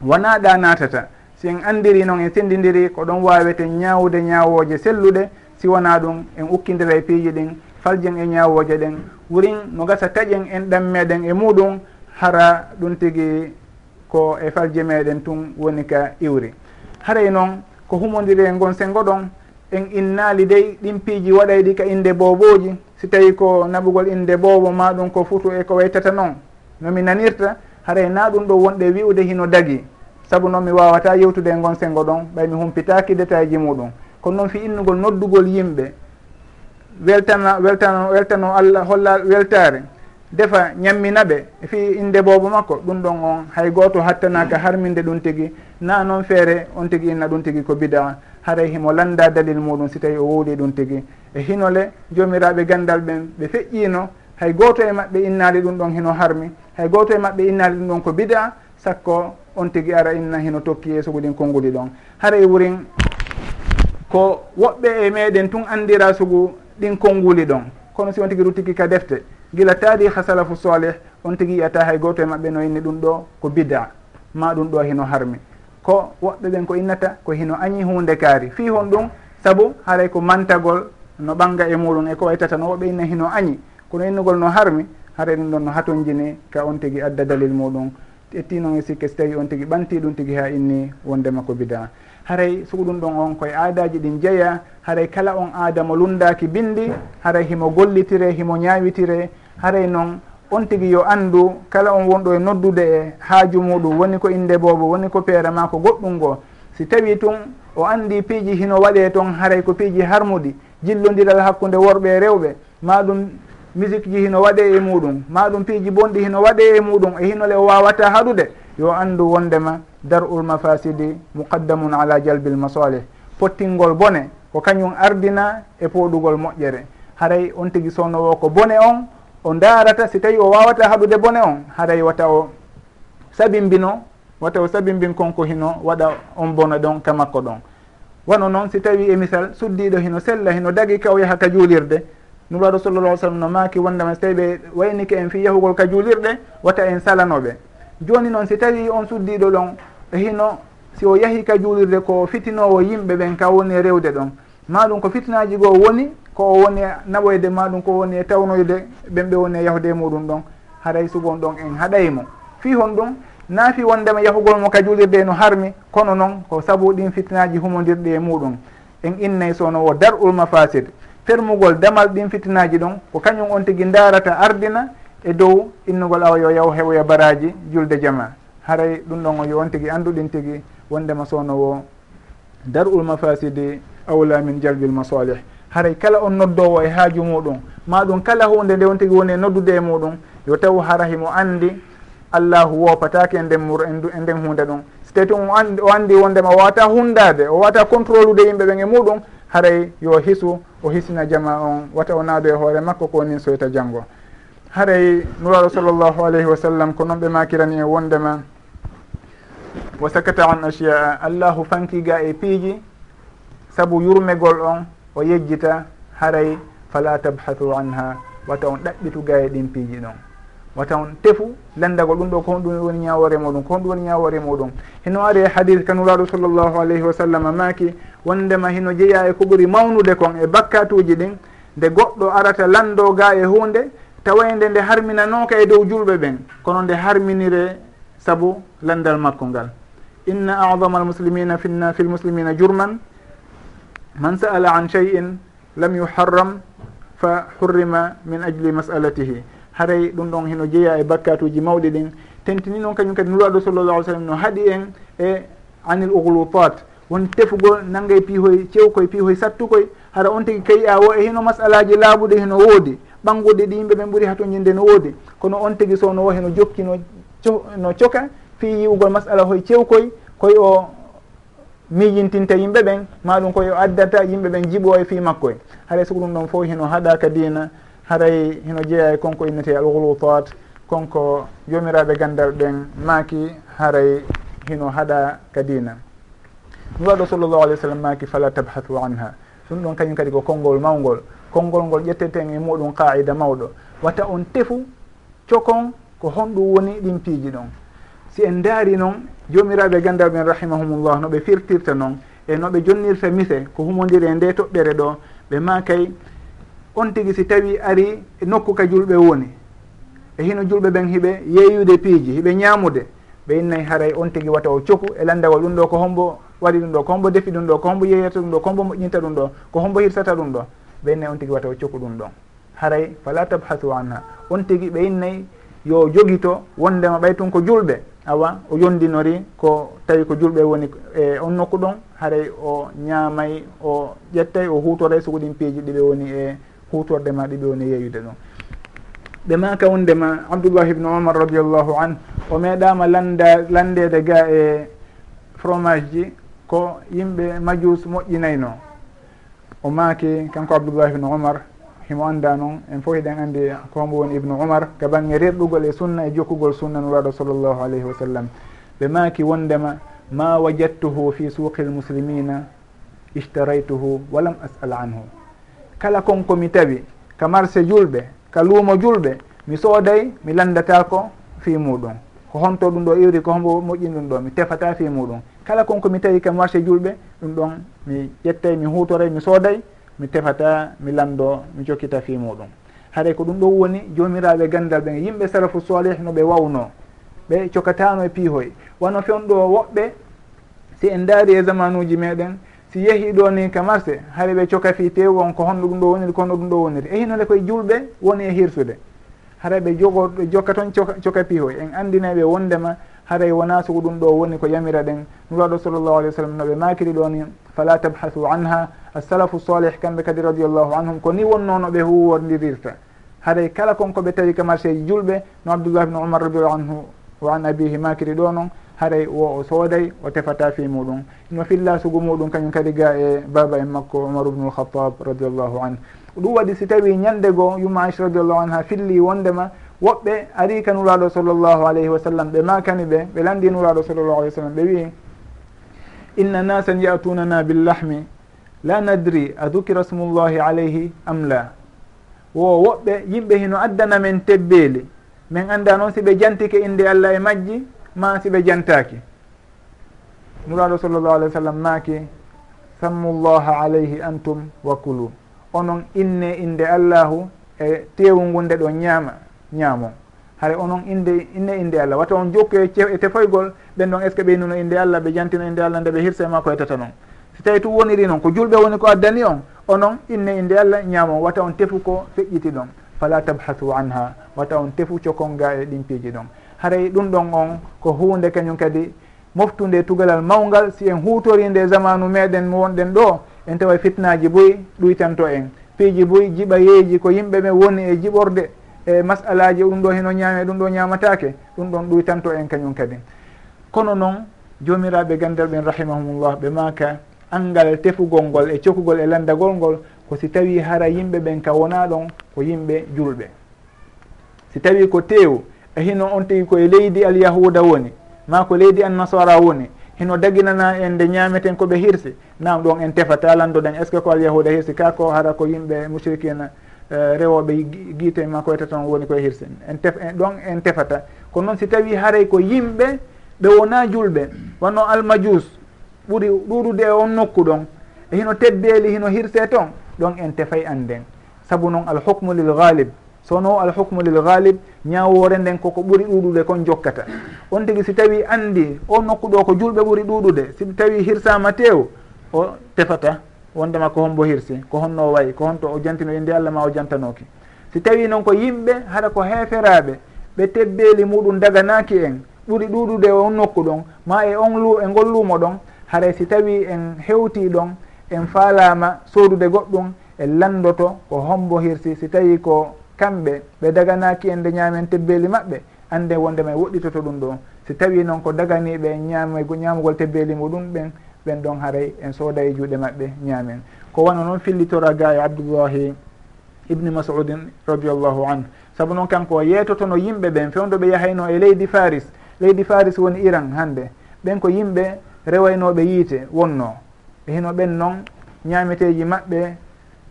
wona ɗa natata. Si en andiri noon en sendidiri ko ɗon wawete ñawde ñawoje selluɗe si wona ɗum en ukkidira e piiji ɗin faljen e ñawoje ɗen. Wurin no gasa taƴen en ɗam meɗen e muɗum hara ɗum tigi ko e falje meɗen tun woni ka iwri. Haray noon ko humodiri e gon sengo ɗon en innali dey ɗin piiji waɗay ɗi ka inde boboji si tawi ko naɓugol inde boowo ma ɗum ko futu e ko waytata noon nomi nanirta haray na ɗum ɗo wonɗe wi'ude hino dagi. Saabu noon mi wawata yewtude e gon sengo ɗon ɓay mi humpitaki détail ji muɗum. Kono noon fi innugol noddugol yimɓe weltana weltano weltano allah holla weltare defa ñamminaɓe fi inde boobo makko ɗum ɗon on hay goto hattanaka harminde ɗum tigui na noon feere on tigui inna ɗum tigui ko bida. haray himo landa dalil muɗum si tawi o wowli ɗum tigi. E hinole jomiraɓe gandal ɓen ɓe feƴƴino hay goto e maɓɓe innali ɗum ɗon hino harmi hay goto e maɓɓe innali ɗum ɗon ko bida sakko on tigi ara inna hino tokki e suguɗin konnguli ɗon. Haray wurin ko woɓɓe e meɗen tun andira sugu ɗin konnguli ɗon. Kono si on tigi ruttiki ka defte. Gila tariha salafu salih on tigi yiyata hay goto e maɓɓe no inni ɗum ɗo ko bida ma ɗum ɗo hino harmi. ko woɓɓe ɓen ko innata ko hino añi hunde kaari. Fi hon ɗum saabu haray ko mantagol no ɓanga e muɗum e ko waytata no woɓɓe inna hino añi. Kono innugol no harmi haray ɗum ɗon no hatonjini ka on tigui adda dalil muɗum. Ettino e sikke so tawi on tigui ɓanti ɗum tigui ha inni wondema ko bida. Haray sugo ɗum ɗon on koye aadaji ɗin jeeya haray kala on aada mo lundaki bindi haray himo gollitire himo ñawitire haray noon on tigi yo anndu kala on wonɗo e noddude e haaju muɗum woni ko inde boobo woni ko peere ma ko goɗɗum ngoo si tawi tun o anndi piiji hino waɗee toon haray ko piiji harmudi jillodiral hakkunde worɓe e rewɓe ma ɗum musique ji hino waɗe e muɗum ma ɗum piiji bonɗi hino waɗe e muɗum e hinole o wawata haɗude yo anndu wondema dar ul mafasidi muqaddamun ala jalbil masalih pottingol bone ko kañum ardina e pooɗugol moƴƴere. Haray on tigi sownowo ko bone on o darata si tawi o wawata haɗude bone on haray wata o sabimbino wata o sabimbin konko hino waɗa on bono ɗon ka makko ɗon. Wano noon si tawi e misal suddiɗo hino sella hino dagi ka o yaha ka juulirde. Nuraɗo sallallah sallam no maaki wondema so tawi ɓe waynike en fi yahugol ka juulirɗe wata en salanoɓe. Joni noon si tawi on suddiɗo ɗon hino si o yahi ka juulirde ko fitinowo yimɓe ɓen ka woni rewde ɗon. Maɗum ko fitinaji goo woni ko o woni e naɓoyde maɗum ko woni e tawnoyde ɓen ɓe woni e yahude e muɗum ɗon haray sugon ɗon en haɗaymo fi hon ɗum naafi wondema yahugol mo ka julirde no harmi kono noon ko sabu ɗin fitinaji humodirɗi e muɗum. En innay sono wo dar ul mafasid fermugol damal ɗin fitinaji ɗon ko kañum on tigui darata ardina e dow innugol awa yo yaw heɓoya e baraji julde jama. Haray ɗum ɗon o yo on tigui anduɗin tigui wondema sowno dar ul mafasidi awla min jalbil masalih. haray kala on noddowo e haaju muɗum. Maɗum kala hunde nde on tigi woni e noddude e muɗum. Yo taw hara himo andi allahu wopatake e nden mur e, e nden hunde ɗum. So tawi tun o andi wondema o wawata hundade o wawata contrôle ude yimɓe ɓen e muɗum haray yo hisu o hisina jama on. Wata o naado e hoore makko ko nin soyta janggo haray nuraɗo sallllahu alayhi wa sallam ko noon ɓe makirani e wondema wa sakata an achiya allahu fankiga e piiji saabu yurmegol on o yejjita haray fala tabhathu anha wata on ɗaɓɓituga e ɗin piiji ɗon wata on tefu landagol ɗum ɗo ko honɗum woni ñawore muɗum ko honɗum woni ñawore muɗum hino ari e hadis kanuraɗo sallllahu alayhi wa sallam maaki wondema hino jeeya e ko ɓuri mawnude kon e bakkatuji ɗin nde goɗɗo arata lando ga e hunde tawayde nde harminanoka e dow julɓe ɓen kono nde harminire saabu landal makko ngal inna adama almuslimina finna fi lmuslimina jurman man sa'ala an cheyin lam yuharram fa hurrima min ajli masalatihi. Haray ɗum ɗon heno jeeya e bakkatuji mawɗi ɗin tentini noon kañum kadi nuraɗo sallallah alih sallam no haaɗi en e anil oglutat won tefugol nangga e piihoye cewkoye piihoye sattukoye hara on tigui kayi a wo e hino masalaji laaɓuɗe heno woodi. Ɓangude ɗi yimɓe ɓen ɓuuri hatoñinde no woodi. Kono on tigui sowno wo heno jokki no no coka fi yiwugol masala hoye cewkoye koye o miijintinta yimɓe ɓen maɗum koyo addata yimɓe ɓen jiɓoye fi makko en. Haray so ɗum ɗon fof heno haɗaka dina haray heno jeeya e konko innete alghulutat konko jomiraɓe gandal ɓen maaki haray hino haɗa ka dina ɗum waɗo sallllahu alih w sallam maaki fala tabhathu anha. Ɗum ɗon kañum kadi ko konngol mawgol konngol ngol ƴetteten e muɗum qaida mawɗo. Wata on tefu cokon ko honɗum woni ɗin piiji ɗon. Si en daari noon jomiraɓe gandaɓe en rahimahumullah no ɓe firtirta noon e no ɓe jonnirta mise ko humodiri e nde toɓɓere ɗo ɓe makay on tigui si tawi ari e nokku ka julɓe woni. E hino julɓe ɓen hiɓe yeeyude piiji hiɓe ñamude ɓe innayi haray on tigui wata o coku e landawal ɗum ɗo ko hombo waɗi ɗum ɗo ko hombo defi ɗum ɗo ko hombo yeeyata ɗum ɗo ko hombo moƴƴinta ɗum ɗo ko hombo hirsata ɗum ɗo. Ɓe innayi on tigui wata o coku ɗum ɗon haray fala tabhasu anha. On tigui ɓe innayi yo jogito wondema ɓay tun ko julɓe. awa o yondinori ko tawi ko julɓe woni e on nokku ɗon haray o ñaamay o ƴettay o hutoray soko ɗin piiji ɗiɓe woni e hutorde ma ɗiɓe woni yeeyude ɗon ɓe maka wondema abdoullah ibnu omar radiallahu an o meeɗama landa landede ga e fromage ji ko yimɓe majus moƴƴinayno. O maaki kanko abdoullah ibnu omar himo annda noon en fof hiɗen anndi ko hombo woni ibnu umar ka bange rerɗugol e sunna e jokkugol sunna nuraɗo sallllahu alayhi wa sallam. Ɓe maaki wondema ma wajadtuhu fi suqi lmuslimina ishtaraytuhu walam asal anhu. Kala konko mi tawi ka marché julɓe ka luumo julɓe mi sooday mi landatako fi muɗum. Ko honto ɗum ɗo iwri ko hombo moƴƴin ɗum ɗo mi tefata fi muɗum. Kala konko mi tawi ka marché julɓe ɗum ɗon mi ƴettay mi hutoray mi sooday mi tefata mi lando mi jokkita fi muɗum. Haɗay ko ɗum ɗo woni jomiraɓe gandal ɓen yimɓe salafu salih no ɓe wawno ɓe cokatano e piihoy. Wano fewn ɗo woɓɓe si en daari e zaman uji meɗen si yeehi ɗo ni ka marché haɗa ɓe coka fi tew won ko honno ɗum ɗo woniri ko honno ɗum ɗo woniri e hinode koye julɓe woni e hirsude. Haɗa ɓe jogoɗo jokka toon coka piihoy. En andinaɓe wondema haray wona sugu ɗum ɗo woni ko yamira ɗen. Nuraɗo sallllahu alih w sallam noɓe makiri ɗo ni fala tabhasu anha. Assalafu salih kamɓe kadi radiallahu anhum ko ni wonnono ɓe huwordirirta haray kala konko ɓe tawi ka marché ji julɓe no abdoullah bne umar radiallahu anhu wa an abihi makiri ɗo noon haray wo o sooday o tefata fi muɗum. No filla sugu muɗum kañum kadi ga e baba en makko omar ubnu lhatab radiallahu anhu. Ɗum waɗi si tawi ñande goo yumma aicha radiallahu anha filli wondema woɓɓe ari ka nuraɗo sallllahu alayhi wa sallam ɓe makani ɓe ɓe landi nuraɗo sallllahu alayh wa sallam ɓe wii inna nasan yatunana billahmi la nadri a dukira smullahi alayhi am la? Wo woɓɓe yimɓe hino addana men tebbeeli min annda noon siɓe jantike innde allah e majji ma siɓe jantaki nuraɗo sallllahu alah w sallam maaki sammullaha alayhi antum wa kulu. Onon inne innde allahu e tewu ngu nde ɗon ñaama ñaamo. Hare onon inde inne inde allah. Wata on jokku e, e tefoygol ɓen ɗon est ce que ɓeynuno inde allah ɓe jantino inde allah nde ɓe hirse ma ko yetata noon so tawi tu woniri noon ko julɓe woni ko addani on onon inne inde allah ñaamo. Wata on tefu ko feƴƴiti ɗon. Fala tabhasu anha. Wata on tefu cokon ga e ɗimpiiji ɗon. Haray ɗum ɗon on ko hunde kañum kadi moftude tugalal mawgal si en hutori nde e zamanu meɗen mo wonɗen ɗo en tawa fitnaji boyi ɗuytanto en. Piiji boyi jiɓayeeji ko yimɓe ɓe woni e jiɓorde. e masalaji ɗum ɗo heno ñaame ɗum ɗo ñamatake ɗum ɗon ɗuytanto en kañum kadi. Kono noon jomiraɓe gandal ɓen rahimahumullah ɓe maka angal tefugol ngol e cokugol e landagol ngol ko si tawi hara yimɓe ɓen ka wona ɗon ko yimɓe julɓe. Si tawi ko tew e hino on tigi koye leydi alyahuda woni ma ko leydi annasara woni hino daginana en nde ñameten koɓe hirsi nam ɗon en tefata landoɗen est ce que ko alyahuda hirsi ka ko hara ko yimɓe mushrikina Eh, rewoɓe guite ma koyta e toon woni koye hirsen en tef ɗon en tefata. Kono noon si tawi haaray ko yimɓe ɓe wona julɓe. Wonno almajus ɓuuri ɗuɗude e on nokku ɗon e hino tebbeeli hino hirse toon ɗon en tefay anden saabu noon alhukmu lil galib sono alhukmu lil galib ñawore nden koko ɓuuri ɗuɗude kon jokkata. On tigui si tawi andi o nokku ɗo ko julɓe ɓuuri ɗuɗude si tawi hirsama tew o tefata. wondema ko hombo hirsi ko honno wayi ko honto o jantino inde allah ma o jantanoki. Si tawi noon ko yimɓe haɗa ko heeferaɓe ɓe tebbeeli muɗum daganaki en ɓuri ɗuɗude e on nokku ɗon ma e on lu e ngol luumo ɗon haray si tawi en hewti ɗon en faalama sodude goɗɗum en landoto ko hombo hirsi si tawi ko kamɓe ɓe daganaki en nde ñaamen tebbeeli maɓɓe ande wondema e woɗɗitoto ɗum ɗo si tawi noon ko daganiɓe en ñaama ñaamugol tebbeeli muɗum ɓen ɓen ɗon haaray en sooda e juuɗe maɓɓe ñaamen. Ko wano noon fillitora ga e abdoullahi ibni masudin radiallahu anhu. Saabu noon kanko yeetotono yimɓe ɓen fewdo ɓe yahayno e leydi faris. Leydi faris woni iran hande ɓen ko yimɓe rewaynoɓe yiite wonno. E hino ɓen noon ñaameteji maɓɓe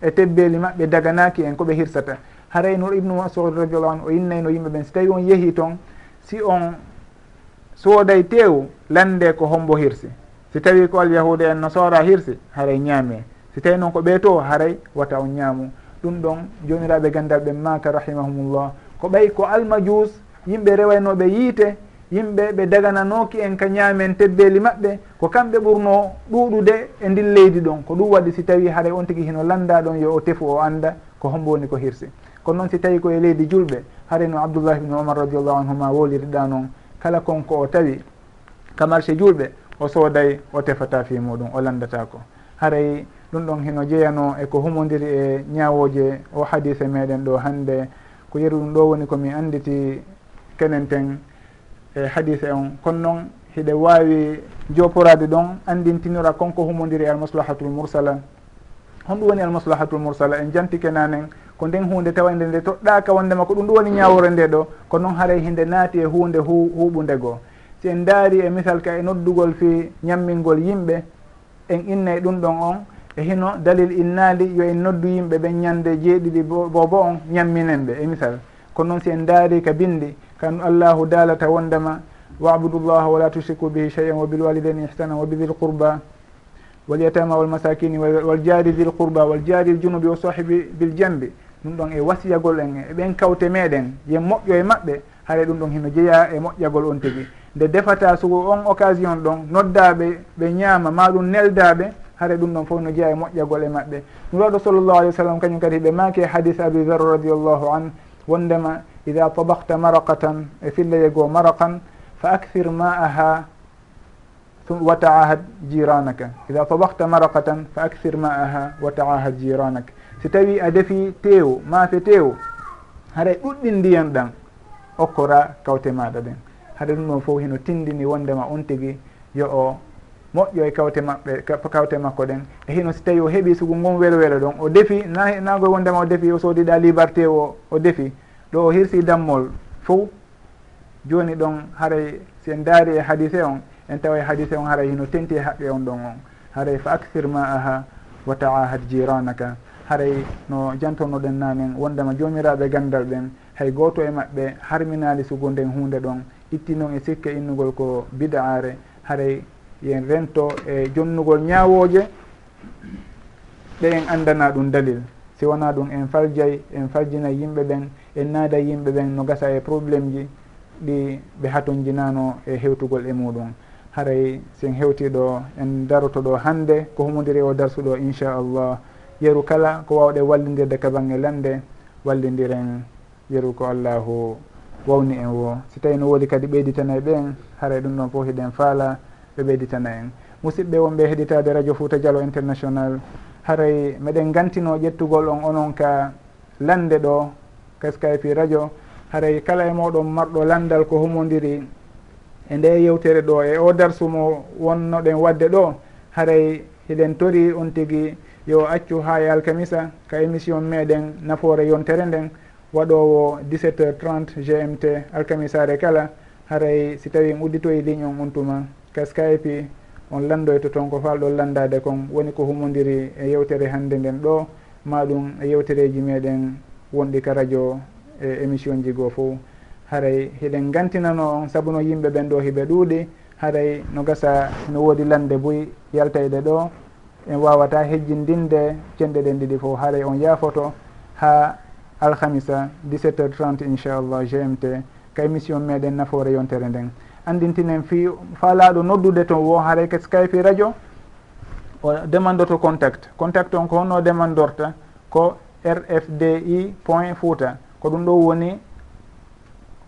e tebbeli maɓɓe daganaki en koɓe hirsata. Haray no ibnu masud radiallahu anu o innayno yimɓe ɓen si tawi on yehi toon si on sooday tew lande ko hombo hirsi. si tawi ko alyahuda en nasara hirsi haray ñaame si tawi noon ko ɓeeto haray wata on ñaamu. Ɗum ɗon jomiraɓe gandal ɓe maka rahimahumullah. Ko ɓay ko almajus yimɓe rewaynoɓe yiite yimɓe ɓe dagananoki en ka ñaamen tebbeli maɓɓe ko kamɓe ɓurno ɗuɗude e ndin leydi ɗon. Ko ɗum waɗi si tawi haray on tigui hino landa ɗon yo o tefu o anda ko hombo woni ko hirsi. Kono noon si tawi koye leydi julɓe haray no abdoullah ibnu omar radiallahu anhuma woliriɗa noon kala konko o tawi ka marché julɓe o sooday o tefata fi muɗum o landata ko. Haray ɗum ɗon heno jeeyano eko humodiri e, e ñawoje o hadise meɗen ɗo hande ko yeru ɗum ɗo woni komi anditi kenen ten e hadise on. Kono noon hiɗe wawi joporade ɗon andintinora konko humodiri e almaslahatul mursala. Honɗum woni almaslahatul mursala en janti kenanen ko nden hunde tawande nde toɗɗaka wondema ko ɗum ɗum woni ñawore nde ɗo. Ko noon haaray hinde naati e hunde hu huɓude goo. si en daari e misal ka e noddugol fi ñammingol yimɓe en innay ɗum ɗon on e hino dalil innaali yo en noddu yimɓe ɓen ñande jeeɗiɗi bo on ñamminen ɓe e misal. Kono noon si en daari ka bindi kan allahu daalata wondema wabudu llaha wala tushriku bihi cheyan wa bilwalidaine ihsana wa bidil qurba walyatama walmasakini waljaari dil qurba waljari ljunubi wa sahibi bil jambi. Ɗum ɗon e wasiyagol en e ɓen kawte meɗen yen moƴƴo e maɓɓe haara ɗum ɗon hino jeeya e moƴƴagol on tigi. nde defata sugo on occasion ɗon noddaɓe ɓe ñaama ma ɗum neldaɓe hare ɗum ɗon fof no jeeya e moƴƴagol e maɓɓe. Nuraɗo ɗo sallllahu alih w sallam kañum kadi ɓe maake hadis abi dar radiallahu an wondema ida tabakta maraqatan e fillayego maraqan fa acthir ma aha wa taahad jiranaka. Ida tabakta maraqatan fa acthir ma aha wa taahad jiranaka. Si tawi a defi teewo maafe teewo haray ɗuɗɗin ndiyan ɗan okkora kawte maɗa ɗen. haɗa ɗum ɗon fof heno tindini wondema on tigui yo o moƴƴo e kawte maɓɓe kawte makko ɗen. E hino si tawi o heeɓi sugu ngon welo welo ɗon o defi nagoy e wondema o defi o soodiɗa liberté o o defi ɗo o hirsi dammol fof joni ɗon haray si en daari e hadise on en tawa e hadise on haray hino tenti e haqqe on ɗon on. Haray fa actir ma aha wa taahad jiranaka. Haray no jantonoɗen nanen wondema jomiraɓe gandal ɓen hay goto e maɓɓe harminali sugu nden hunde ɗon. itti noon e sikke innugol ko bidaare haray yen rento e jonnugol ñaawooje ɗe en anndana ɗum dalil. Si wona ɗum en faljay en faljina yimɓe ɓen en naada yimɓe ɓen no gasa e probléme ji ɗi ɓe hatonjinano e hewtugol e muɗum haray sen hewtiɗo en daroto ɗo hannde ko humodiri e o darsuɗo inchallah yeru kala ko wawɗe wallidirde ka bange lande wallidiren yeru ko allahu wawni en wo. Si tawi no woodi kadi ɓeyditana e ɓen haray ɗum ɗon fof hiɗen faala ɓe ɓeyditana en. Musidɓe wonɓe heɗitade radio fouta dialo international. Haray meɗen gantino ƴettugol on onon ka lande ɗo ka skype radio. Haray kala e moɗon marɗo landal ko humodiri e nde yewtere ɗo e o darsu mo wonnoɗen wadde ɗo. Haray hiɗen tori on tigui yo accu ha e alkamisa ka émission meɗen nafoore yontere nden. waɗowo 17 heures 30 gmt alkamisare kala. Haray si tawi udditoyi ligne on on tuma ka skype on landoyto toon ko falɗo landade kon. Woni ko humodiri e yewtere hande nden ɗo. Maɗum e yewtereji meɗen wonɗi ka radio e émission ji goo fo haray hiɗen gantinano on sabu no yimɓe ɓen ɗo hiɓe ɗuuɗi. Haray no gasa no woodi lande boyi yaltayde ɗo. En wawata hejjindinde cenɗe ɗen ɗiɗi fof haray on yaafoto. Ha alhamisa 17 heures 30 inchallah gmt ka émission meɗen nafoore yontere nden. Andintinen fi falaɗo noddude to wo haray ke skype radio. O demandoto contact. Contact on ko honno demandorta ko rfdi point fouta. Ko ɗum ɗo woni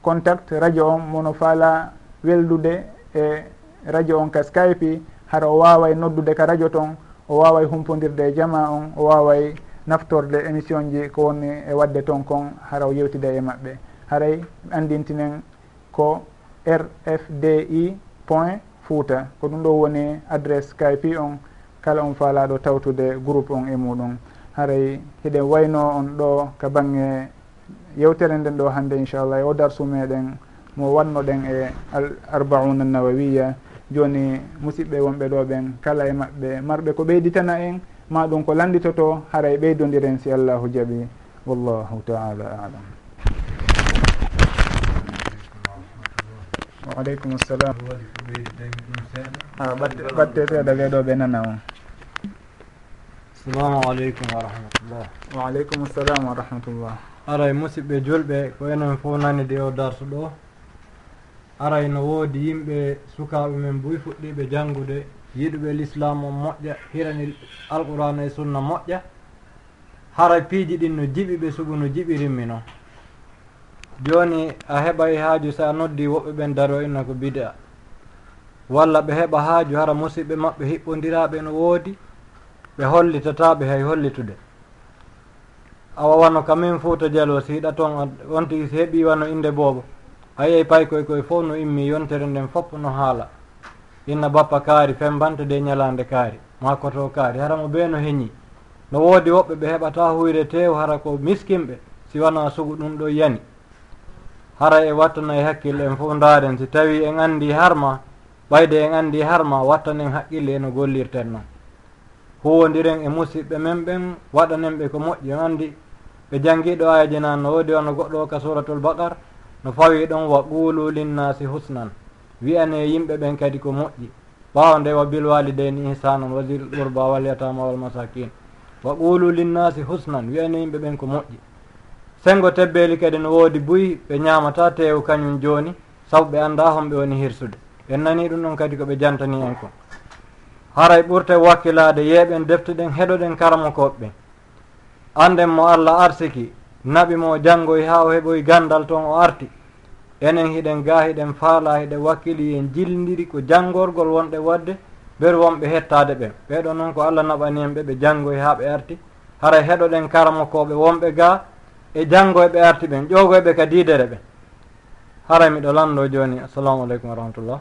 contact radio on mono faala weldude e radio on ka skype. Hara o waway noddude ka radio ton o waway humpodirde e jama on o waway naftorde émission ji ko woni e wadde toon kon haraw yewtida e maɓɓe haray andintinen ko rfdi point fouta. Ko ɗum ɗo woni adresse skype on. Kala on faalaɗo tawtude groupe on e muɗum. Haray hiɗen wayno on ɗo ka bange yewtere nden ɗo hannde inchallah e o darsu meɗen mo wannoɗen e al arbauna nawawiya. Joni musidɓe wonɓe ɗo ɓen kala e maɓɓe marɓe ko ɓeyditana en. ma ɗum ko landitoto haray ɓeydodiren si allahu jaaɓi allahu taala alam. Waaleykum aleykum salam ɓatte ah, seeɗa ɓeɗo ɓe nana on. Assalamu aleykum wa rahmatullah. Wa aleykum salam wa rahmatullah. Aray musidɓe julɓe ko enen fof nani de o darsu ɗo. Aray no woodi yimɓe sukaɓe men buy fuɗɗiɓe janngude. yiɗuɓe l'islam o moƴƴa hirani alqurana e sunna moƴƴa. Hara piiji ɗin no jiɓi ɓe sugu no jiɓirinmi noon jooni a heɓay haaju so a noddi woɓɓe ɓen daro inna ko bida. Walla ɓe heɓa haaju hara musidɓe maɓɓe hiɓɓodiraɓe no woodi ɓe hollitataɓe hay hollitude. A wawano kamin fouta dialo si hiɗa toon on tigi si heeɓi wano inde boobo. A yiyay pay koye koye fof no immi yontere nden fof no haala. inna bappa kaari fembantude ñalande kaari. Ma koto kaari haramo ɓe no heñi no woodi woɓɓe ɓe heɓata huyre tew hara ko miskinɓe si wona sugu ɗum ɗo yani. Hara e wattana e hakkille en fof ndaaren si tawi en anndi harma ɓayde en anndi harma wattan en haqqille eno gollirten noon huwondiren e musidɓe men ɓen waɗanen ɓe ko moƴƴi en anndi. Ɓe janngiɗo ayaji nan no woodi ono goɗɗo o ka suratul bakar no fawi ɗon wa qulu linnasi husnan. wiyane yimɓe ɓen kadi ko moƴƴi. Ɓawa nde wa bilwalidayni ihsanan wa dil qurba wal yatama wal masakin. Wa qulu linnasi husnan wiyane yimɓe ɓen ko moƴƴi. Sengo tebbeli kadi no woodi buyi ɓe ñamata tew kañum joni sabu ɓe anda homɓe woni hirsude. En nani ɗum ɗon kadi koɓe jantani en ko haray ɓurte wakkilade yeeɓen deftuɗen heɗoɗen karamokoɓe ɓen anden mo allah arsiki naɓi mo janggoy ha o heɓoy gandal toon o arti. enen hiɗen ga hiɗen faala hiɗen wakkili en jillidiri ko janngorgol wonɗe wadde ber wonɓe hettade ɓen. Ɓeɗo noon ko allah naɓani en ɓe ɓe janngoy haa ɓe arti. Hara heɗoɗen karamakoɓe wonɓe ga e janngoyɓe arti ɓen ƴogoyɓe ka diidere ɓen. Hara miɗo lanndo jooni assalamu aleykum wa rahmatullah.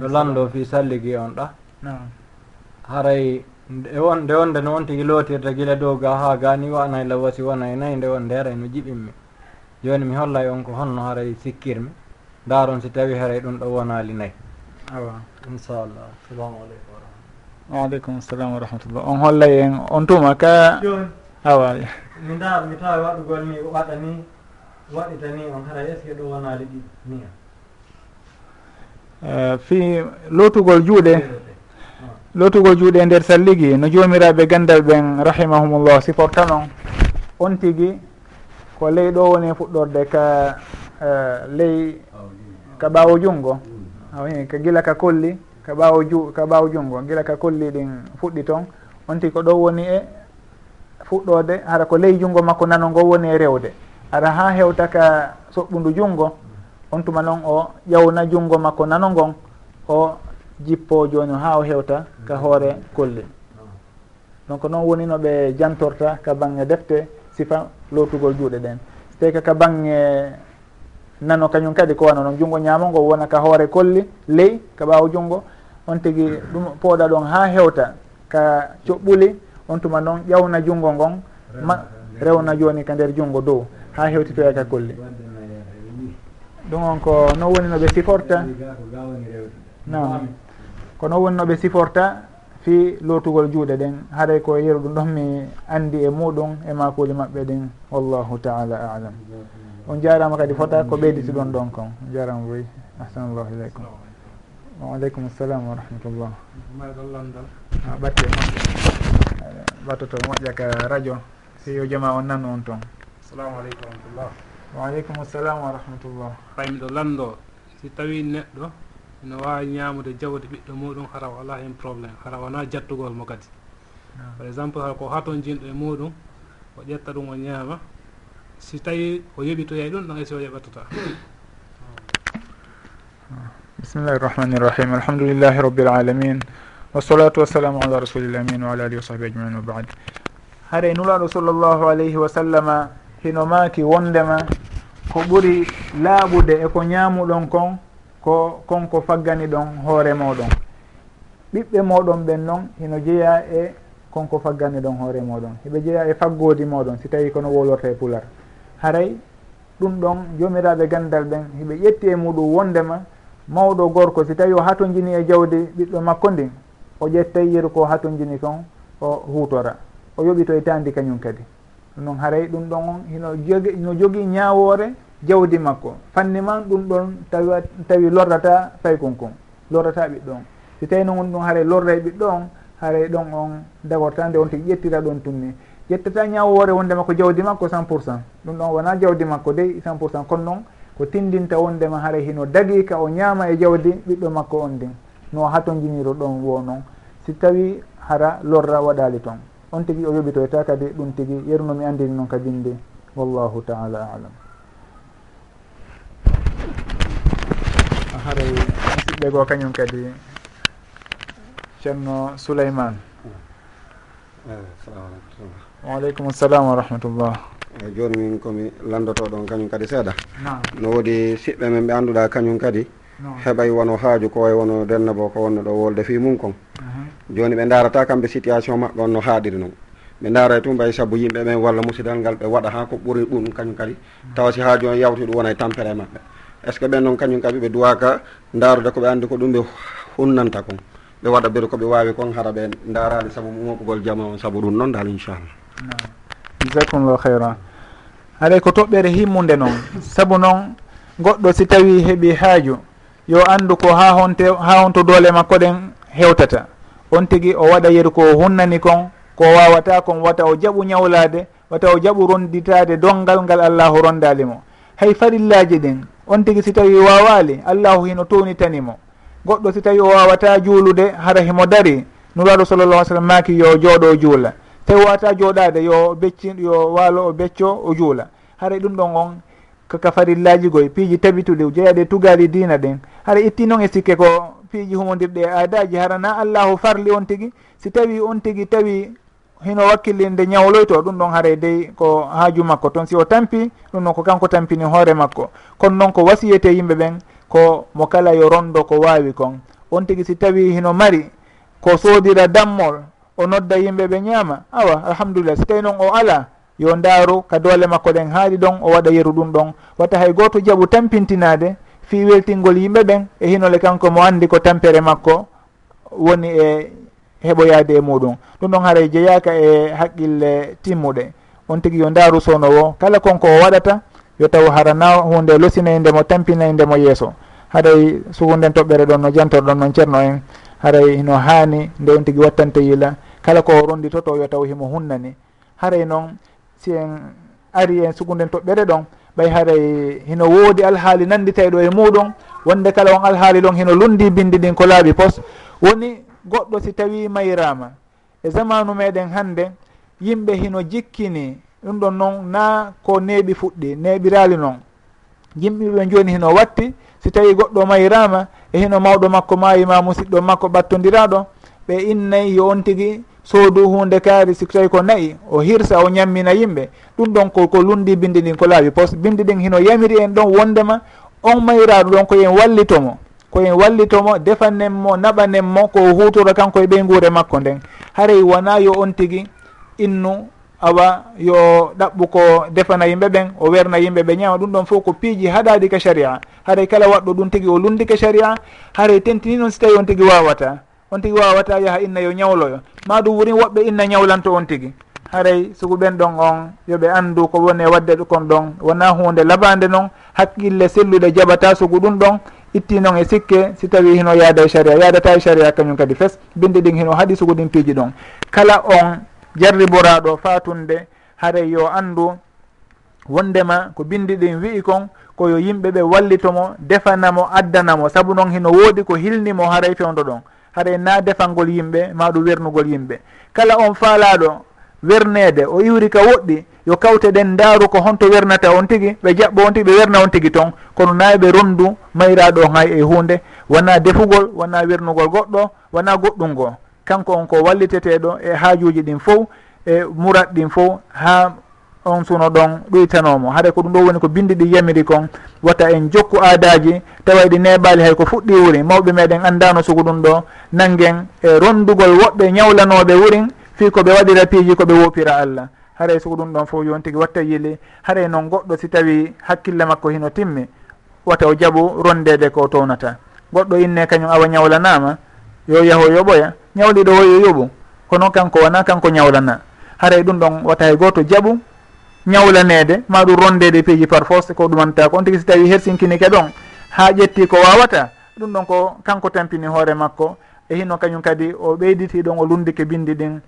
Ɗo lanndo fi salligi on ɗa haray nde won nde wonde no on tigi lootirta gila dow ga haa ga ni wanay la wasi wanay nayi nde won ndeeray no jiɓinmi. Jooni mi hollay on ko honno haray sikkirmi. daron si tawi haray ɗum ɗo wonali nayyi. Awa. Inchallah. Assalamu aleykum waaleykum salam wa rahmatullah. On hollay en on tuma ka? Joni. Awa. Mi dar mi tawi waɗugol ni waɗa ni waɗita ni on haray est ce que ɗo wonali ɗi? Ni eh, fi lotugol juuɗe lotugol juuɗe. E nder salligi no joomiraɓe e gandal ɓen rahimahumullah sifortan noon on tigi ko ley ɗo woni e fuɗɗorde ka eh, ley ka ɓaawo junngo. Awi ka gila ka kolli ka ɓaawo ju ka ɓaawo junngo. Gila ka kolli ɗin fuɗɗi toon on onti ko ɗo woni e fuɗɗode hara ko ley junngo makko nano ngo woni e rewde. Ara ha hewta ka soɓɓundu junngo on tuma noon o ƴawna junngo makko nano ngon o jippo jooni ha o hewta ka hoore kolli. Donc noon woni no ɓe jantorta ka bange defte sifa lotugol juuɗe ɗen. So tawi kaka bange nano kañum kadi ko wana noon junngo ñaamo ngo wona ka hoore kolli ley ka ɓaawo junngo. On tigi ɗum pooɗa ɗon ha hewta ka coɓɓuli on tuma noon ƴawna junngo ngon ma rewna jooni ka nder junngo dow ha hewtitoya ka kolli. Ɗum on ko non woni no ɓe siforta. Nam ko non woni no ɓe siforta fi lotugol juuɗe ɗen haray ko yeru ɗum ɗon mi anndi e muɗum e makuji maɓɓe ɗin wallahu taala alam. on jarama kadi fota ko ɓeyditi ɗon ɗon kon. On jarama boyi. Ahsanallahu ileykum waaleykum salam wa rahmatullah. Maɗallandal a ɓatte ɓattoto moƴƴa ka radio. Si yo jama on nan on toon salamu aleykum rahmatullah. Waaleykum salam wa rahmatullah. Hay miɗo lanndo si tawi neɗɗo ene wawi ñamude jawdi ɓiɗɗo muɗum hara wala hen probléme hara wona jattugol mo kadi. Ah. Par exemple hara ko haton jinɗo e muɗum o ƴetta ɗum o ñaama si tawi o yoɓitoyay ɗum ɗon esi o yoɓatata bisimillahi irrahmani irrahim alhamdulillahi rabbil alamin. Wassalatu wassalamu ala rasulillah amin wa ala alihi wa sahbi ajmain wa bad. Haray nulaɗo sallllahu alayhi wa sallama hino maaki wondema ko ɓuri laaɓude e ko ñaamuɗon kon ko konko faggani ɗon hoore moɗon. Ɓiɓɓe moɗon ɓen noon hino jeeya e konko faggani ɗon hoore moɗon. Hiɓe jeeya e faggodi moɗon si tawi kono wolorta e pular. haray ɗum ɗon jomiraɓe gandal ɓen hiɓe ƴetti e muɗum wondema mawɗo gorko si tawi o hatojini e jawdi ɓiɗɗo makko ndin o ƴettay yeru ko hatojini kon o hutora o yoɓito e tandi kañum kadi. Ɗum noon haray ɗum ɗon on hino jogi no jogui ñawore jawdi makko. Fanni man ɗum ɗon tawi tawi lordata faykon kon lordata ɓiɗɗo on. Si tawi noon ɗum haray lorda e ɓiɗɗo on haray ɗon on dagortande on tigi ƴettira ɗon tumni ƴettata ñawore wondema ko jawdi makko cent pour cent. Ɗum ɗon wona jawdi makko dey cent pour cent kono noon ko tindinta wondema haara hino dagi ka o ñaama e jawdi ɓiɗɗo makko on ndin no hato jiniro ɗon wo noon si tawi hara lorra waɗali toon. On tigui o yoɓitoyta kadi ɗum tigui yerunomi andini noon kadi nde wallahu taala alam. Haray musidɓe goo kañum kadi ceerno souleymane. Hmm. Eh, Salamu aleykum waaleykum salam wa rahmatullah. Eyyi joni min komi landoto ɗon kañum kadi seeɗa. No woodi siɓɓe men ɓe annduɗa kañum kadi heɓay wono haaju ko way wono renna bo ko wonno ɗo wolde fi mum kon. Joni ɓe darata kamɓe situation maɓɓe on no haaɗiri noon ɓe daara tum mbay saabu yimɓe ɓen walla musidal ngal ɓe waɗa ha ko ɓuuri ɗum kañum kadi. Tawa si haaju on yawti ɗum wona e tampere maɓɓe. Est ce que ɓen noon kañum kadi ɓe duwaka darude koɓe andi ko ɗum ɓe hunnanta kon. Ɓe waɗa ɓeɗo koɓe wawi kon hara ɓe darani saabu moɓugol jama on saabu ɗum noon dal inchallah. jasakumllahu hayra alay ko toɓɓere himmude noon saabu noon goɗɗo si tawi heeɓi haaju yo anndu ko ha honte ha honto doole makko ɗen hewtata. On tigi o waɗa yeru ko hunnani kon ko wawata kon wata o jaɓu ñawlade wata o jaɓu ronditade dongal ngal allahu rondali mo. Hay farillaji ɗin on tigi si tawi wawali allahu hino townitanimo goɗɗo si tawi o wawata juulude hara himo dari nuraɗo sallallah ai sallam maki yo jooɗo juula. tawi wata jooɗade yo becci yo waalo o becco o juula haray ɗum ɗon on kaka farillaji goye piiji tabitude jeeyaɗe tugali dina ɗen. Hara itti noon e sikke ko piiji humodirɗe aadaji harana allahu farli on tigui si tawi on tigui tawi hino wakkillinde ñawloyto ɗum ɗon haara dey ko haaju makko. Toon si o tampi ɗum ɗon ko kanko tampini hoore makko. Kono noon ko wasiyete yimɓe ɓen ko mo kala yo rondo ko wawi kon. On tigui si tawi hino mari ko soodira dammol o nodda yimɓe ɓe ñaama. Awa alhamdulillah si tawi noon o ala yo ndaaru ka doole makko ɗen haaɗi ɗon o waɗa yeru ɗum ɗon. Watta hay gooto jaɓu tampintinade fi weltingol yimɓe ɓen e hinole kanko mo anndi ko tampere makko woni e heɓoyaade e muɗum. Ɗum ɗon haray jeyaka e haqqille timmuɗe. On tigi yo ndaaru sownowo kala konko o waɗata yo taw harana hunde losinayndemo tampinayndemo yeeso. Haɗay sugunden toɓɓere ɗon no jantorɗon noon ceerno en. haray no haani nden tigi wattante yila. Kala ko ronditoto yo taw himo hunnani. Haray noon si en ari en sugunden toɓɓere ɗon ɓay haray hino woodi alhaali nanditayɗo e muɗum wonde kala on alhaali ɗon hino lundi bindi ɗin ko laaɓi pos. Woni goɗɗo si tawi mayrama e zamanu meɗen hannde yimɓe hino jikkini ɗum ɗon noon na ko neeɓi fuɗɗi neeɓirali noon. Yimɓeɓe joni hino watti si tawi goɗɗo mayirama e hino mawɗo makko mayima musidɗo makko ɓattodiraɗo ɓe innayi yo on tigui soodu hunde kaari si tawi ko nayi o hirsa o ñammina yimɓe. Ɗum ɗon ko ko lundi bindi ɗin ko laaɓi par ce que bindi ɗin hino yamiri en ɗon wondema on mayiraɗo ɗon koyen wallitomo koyen wallitomo defanen mo naɓanen mo ko hutoro kanko e ɓeyngure makko nden. Haray wona yo on tigui innu awa yo ɗaɓɓu ko defana yimɓe ɓen o werna yimɓe ɓe ñaama ɗum ɗon fof ko piiji haɗadi ka sharia. Haray kala waɗɗo ɗum tigui o lundi ka sharia haray tentini noon si tawi on tigui wawata on tigui wawata yaaha inna yo ñawloyo. Ma ɗum wurin woɓɓe inna ñawlanto on tigui haray sugu ɓen ɗon on yoɓe andu ko woni e wadde kon ɗon. Wona hunde labade noon hakkille sellude jaɓata sugu ɗum ɗon itti noon e sikke si tawi hino yaada e sharia. Yadata e sharia kañum kadi fes. Binde ɗin hino haaɗi sugu ɗin piiji ɗon. Kala on jarriboraɗo fatunde haray yo andu. Wondema ko bindi ɗin wi'i kon koyo yimɓe ɓe wallitomo defanamo addanamo. Saabu noon hino woodi ko hilnimo haray fewdo ɗon. Haray na defangol yimɓe maɗum wernugol yimɓe. Kala on faalaɗo wernede o iwri ka woɗɗi yo kawte ɗen ndaaru ko honto wernata on tigui ɓe jaɓɓo on tigui ɓe werna on tigui toon kono na ɓe rondu mayraɗo hay e hunde wona defugol wona wernugol goɗɗo wona goɗɗum ngoo. kanko on ko walliteteɗo e haajuji ɗin fof e murat ɗin fof ha on suno ɗon ɗoytanomo haɗa ko ɗum ɗo woni ko bindi ɗi yamiri kon watta en jokku aadaji tawa ɗi neɓali hay ko fuɗɗi wuri mawɓe meɗen andano sugu ɗum ɗo nanguen e rondugol woɓɓe ñawlanoɓe wurin fi koɓe waɗira piiji koɓe wopira allah. Haray sugu ɗum ɗon fof yon tigui watta yili. Haray noon goɗɗo si tawi hakkille makko hino timmi wata o jaaɓu rondede ko townata. Goɗɗo inne kañum awa ñawlanama yo yaaho yoɓoya ñawliɗo o yo yoɓu. Kono kanko wona kanko ñawlana haray ɗum ɗon wata hay goto jaaɓu ñawlanede ma ɗum rondede e piiji par force ko ɗumanta ko on tigui so tawi hersinkinike ɗon ha ƴetti ko wawata ɗum ɗon ko kanko tampini hoore makko. E hino kañum kadi o ɓeyditi ɗon o lundike bindi ɗin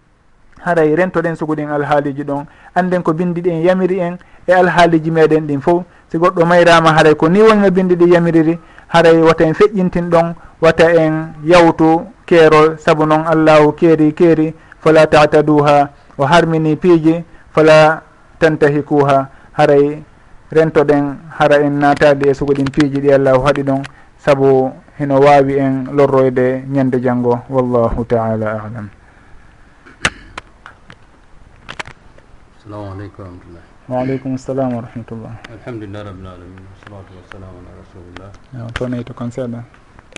haray e rentoɗen suguɗin alhaaliji ɗon. Anden ko bindi ɗin yamiri en e alhaaliji meɗen ɗin fof si goɗɗo mayrama haray ko ni wonno bindi ɗi yamiriri haray wata en feƴƴintin ɗon wata en yawtu keerol saabu noon allahu keeri keeri fala tataduha o harmini piiji fala tantahikuha. Haray rentoɗen hara en naatade e sugoɗin piiji ɗi allahu haɗi ɗon saabu heno wawi en lorroyde ñande janggo wallahu taala alam. Assalamu aleykum warahmatullah waaleykum salam wa rahmatullah. Alhamdulillah rabbil alamin wasalatu wassalamu ala rasulillah. Tonayi to kon seeɗa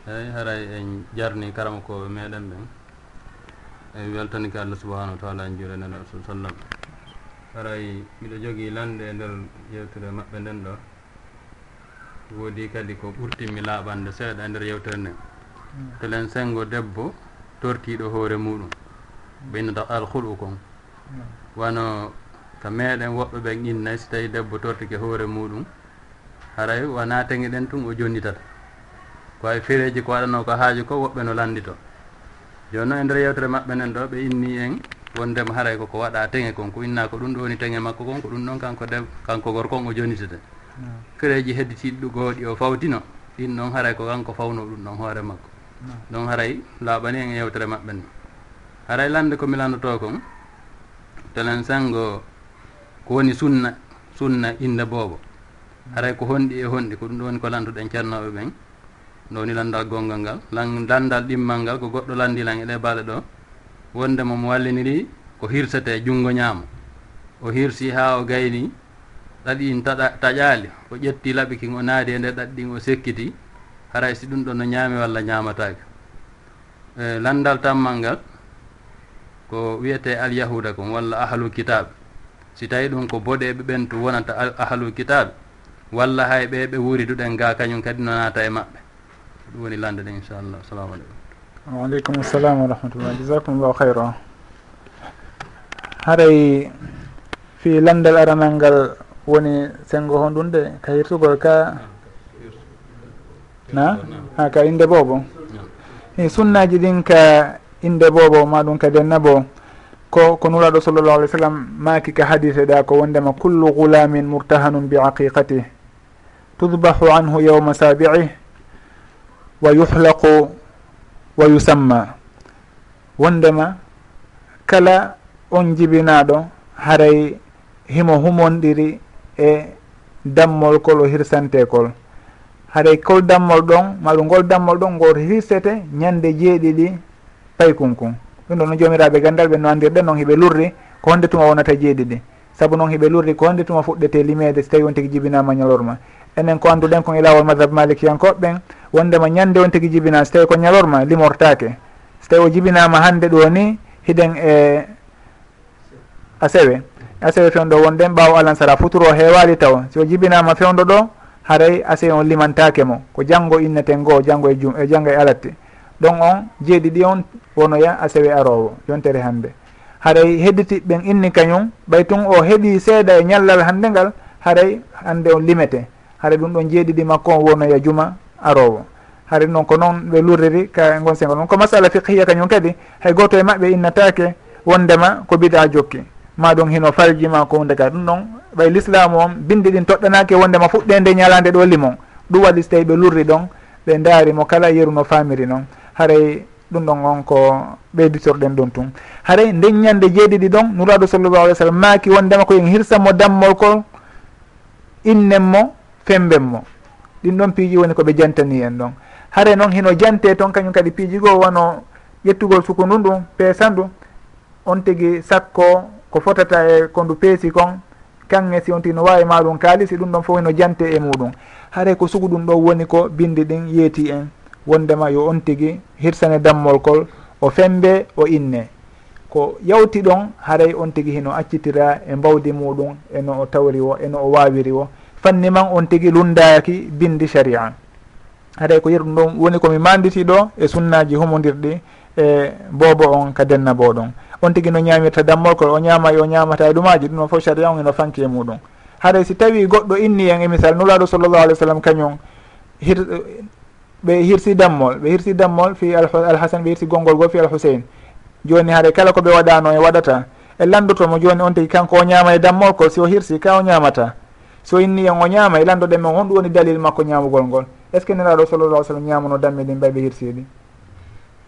eyyi haray en jarni karama koɓe meɗen ɓen. En weltanike allah subahanahu wa taala en juure nene rasul sallam. Haray mbiɗo jogii lande e nder yewtere maɓɓe nden ɗo. Woodi kadi ko ɓurtinmi laaɓande seeɗa e nder yewtere nden. Hmm. Telen sengo debbo tortiiɗo hoore muɗum ɓeynata alhulu kon hmm. wano ko meɗen woɓɓe ɓen innayi so tawi debbo tortike hoore muɗum haray wona wonaa teŋeɗen tun o jonnitata. ko ay feereji ko waɗano ko haaju ko woɓɓe no lanndito joni noon e nder yewtere maɓɓe nen ɗo ɓe inni en wondema haray koko waɗa teŋe kon ko inna ko ɗum ɗo woni teŋe makko kon ko ɗum ɗon kanko de kanko gorkon o jonitete feereji hedditiɗi ɗu gooɗi o fawtino ɗin noon haray ko kanko fawno ɗum ɗon hoore makko. Donc haray laaɓani en e yewtere maɓɓe ni. Haray lande ko milandoto kon telen sango ko woni sunna sunna inde boobo. Haray ko honɗi e honɗi ko ɗum ɗo woni ko landuɗen ceernoɓe ɓen. ɗo ɗowni landal gongal ngal. Landal ɗimmal ngal ko goɗɗo landilan e ɗe baale ɗo. Wonde mo mo walliniri ko hirsete junngo ñaamo. O hirsi ha o gayni ɗaɗi in taƴaali o ƴetti laɓi kin o naadi e nde ɗaɗi ɗin o sekkiti. Haray si ɗum ɗon no ñaami walla ñaamataki e landal tammal ngal ko wiyete alyahuda kon walla ahalu kitabe si tawi ɗum ko boɗeɓe ɓen to wonata ahalu kitabe walla hay ɓe ɓe wuriduɗen ga kañum kadi no naata e maɓɓe. ko ɗum woni lande nde inchallah. Assalamu aleykum. Waaleykum salam wa rahmatullah jasakumllahu hayra haray fi landal aranal ngal woni sengo hon ɗum de ka hirtugol ka? Na? Ha ka inde boobo? I sunnaji ɗin ka inde boobo maɗum ka dennabo ko ko nuraɗo sallllahu alih w sallam maaki ka hadise ɗa ko wondema kullu gulamin murtahanum bi aqiqatih tudbahu anhu yawma sabi'ih wa yuhlaqu wa yusamma. Wondema kala on jibinaɗo haray himo humonɗiri e dammol kol o hirsante kol haɗay kol dammol ɗon maɗum ngol dammol ɗon ngol hirsete ñande jeeɗiɗi paykunkun ɗum ɗo no jomiraɓe gandal ɓe no andirɗen noon hiɓe lurri ko honde tuma wonata jeeɗiɗi. Saabu noon hiɓe lurri ko honde tuma fuɗɗete limede so tawi won tigui jibinama ñalorma enen ko anduɗen kon e lawol madhabe malikiyankoɓeɓen wondema ñande on tigui jibina so tawi ko ñalorma limortake so tawi o jibinama hande ɗo ni hiɗen e a sewe. A sewe fewdo wonɗen ɓawo alansara futuro hewali taw. Si o jibinama fewɗo ɗo haray asewe on limantake mo. Ko janggo inneten goo janggo e jum e janggo e alatti. Ɗon on jeeɗiɗi on wonoya asewe arowo yontere hande haray hedditiɓɓen inni kañum ɓay tun o heeɓi seeɗa e ñallal hande ngal haray hande on limete. Haray ɗum ɗon jeeɗiɗi makko on wonoya juma. arowo. Hari noon ko noon ɓe lurdiri ka e gon sengo noon ko masala fiqhiya kañum kadi hay goto e maɓɓe innatake wondema ko bida jokki. Ma ɗum hino farji ma ko hunde ka. Ɗum ɗon ɓay l'islamu on bindi ɗin toɗɗanake wondema fuɗɗende ñalade ɗo limon. Ɗum waɗi so tawi ɓe lurri ɗon ɓe daari mo kala yeru no famiri noon haray ɗum ɗon on ko ɓeyditorɗen ɗon tun. Haray nden ñande jeeɗiɗi ɗon nuraɗo sallllahu alih w sallam maaki wondema koyen hirsanmo dammol ko innenmo fembenmo ɗin ɗon piiji woni koɓe jantani en ɗon. Hare noon hino jante toon kañum kadi piiji goo wono ƴettugol suku ndu ɗum peesandu on tigi sakko ko fotata e ko ndu peesi kon kange si on tigi no wawi ma ɗum kaalisi ɗum ɗon fof hino jante e muɗum. Haray ko sugu ɗum ɗo woni ko bindi ɗin yeeti en. Wondema yo on tigi hirsane dammol kol o fembe o inne. Ko yawti ɗon haray on tigi hino accitira e mbawdi muɗum eno o tawri e o eno o wawiri o fanni man on tigui lundaki bindi sharia. Haɗay ko yerɗum ɗon woni komi manditi ɗo e sunnaji humodirɗi e bobo on ka denna bo ɗon on tigui no ñamirta dammolkol o ñama o ñamata e ɗumaji ɗum ɗon fof sharia on eno fanki e muɗum. Haɗay si tawi goɗɗo inni en e misal nulaɗo sallllahu alih w sallam kañum hir ɓe hirsi dammol ɓe hirsi dammol fi alhasan ɓe hirsi gongol goo fi alhusein joni haɗa kala koɓe waɗano e waɗata. E landotomo joni on tigui kanko o ñama e dammol ko si o hirsi ka o ñamata so inni inniyan o ñaama ilandoɗen men honɗum woni dalil makko ñaamugol ngol. Est ce que neraɗo sallallah sallam ñaamuno damme ɗin mbayɓe hirsiɗi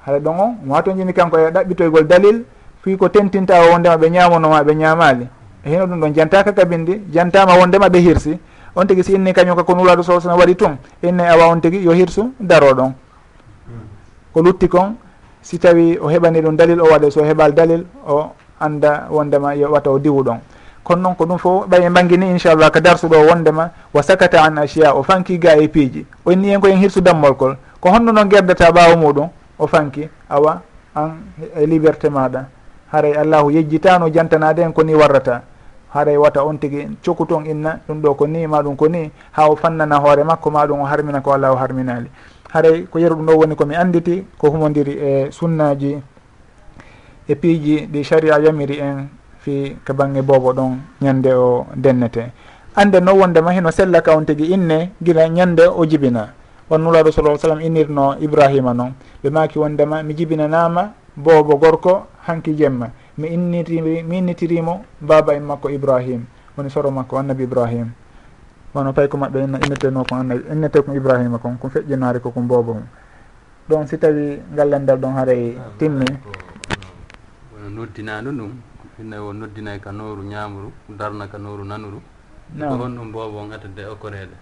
haɗa ɗon o wato jini kanko e ɗaɓɓitoygol dalil fii ko tentinta o wondema ɓe ñaamonoma ɓe ñaamali e hino ɗum ɗon jantaka kabindi jantama wondema ɓe hirsi. On tigui si inni kañum kako nulaɗo sa sallam waɗi tun inni awa on tigui yo hirsu daro ɗon. Ko lutti kon si tawi o heɓani ɗum dalil o waɗe so heɓal dalil o anda wondema yo wata o diwu ɗon. kono noon ko ɗum fof e bangguini inchallah ko darsuɗo wondema wa sakata an achia o fanki ga e piiji. O inni hen koyen hirsu dammolkol ko honno noon gerdata ɓawo muɗum o fanki awa an e liberté maɗa. Haray allahu yejjitano jantanade en koni warrata. Haray wata on tigui cokutu on inna ɗum ɗo ko ni maɗum ko ni ha o fannana hoore makko maɗum o harmina ko allahu harminali. Haray ko yeru ɗum ɗo woni komi anditi ko humodiri e sunnaji e piiji ɗi sharia yamiri en. fi ko bangge boobo ɗon ñande o dennete. Ande no wondema heno sella ka on tigui inne gila ñande o jibina. Won nulaɗo sala sallam innirno ibrahima noon ɓe maki wondema mi jibinanama boobo gorko hanki jemma. Mi innitiri mi innitirimo baba en makko ibrahim. Woni soro makko annabi ibrahim. Wono fayi ko maɓɓe inneteno ko annabi innete ko ibrahima kon ko feƴƴinare ko kon bobo mum. Ɗon si tawi ngallandal ɗon haaray ah, timmi. wono noddinaɗo ɗum finnayi e o noddinay e ka nooru ñaamuru darna ka nooru nanuru. Ko on ɗum boobo on atade okkorede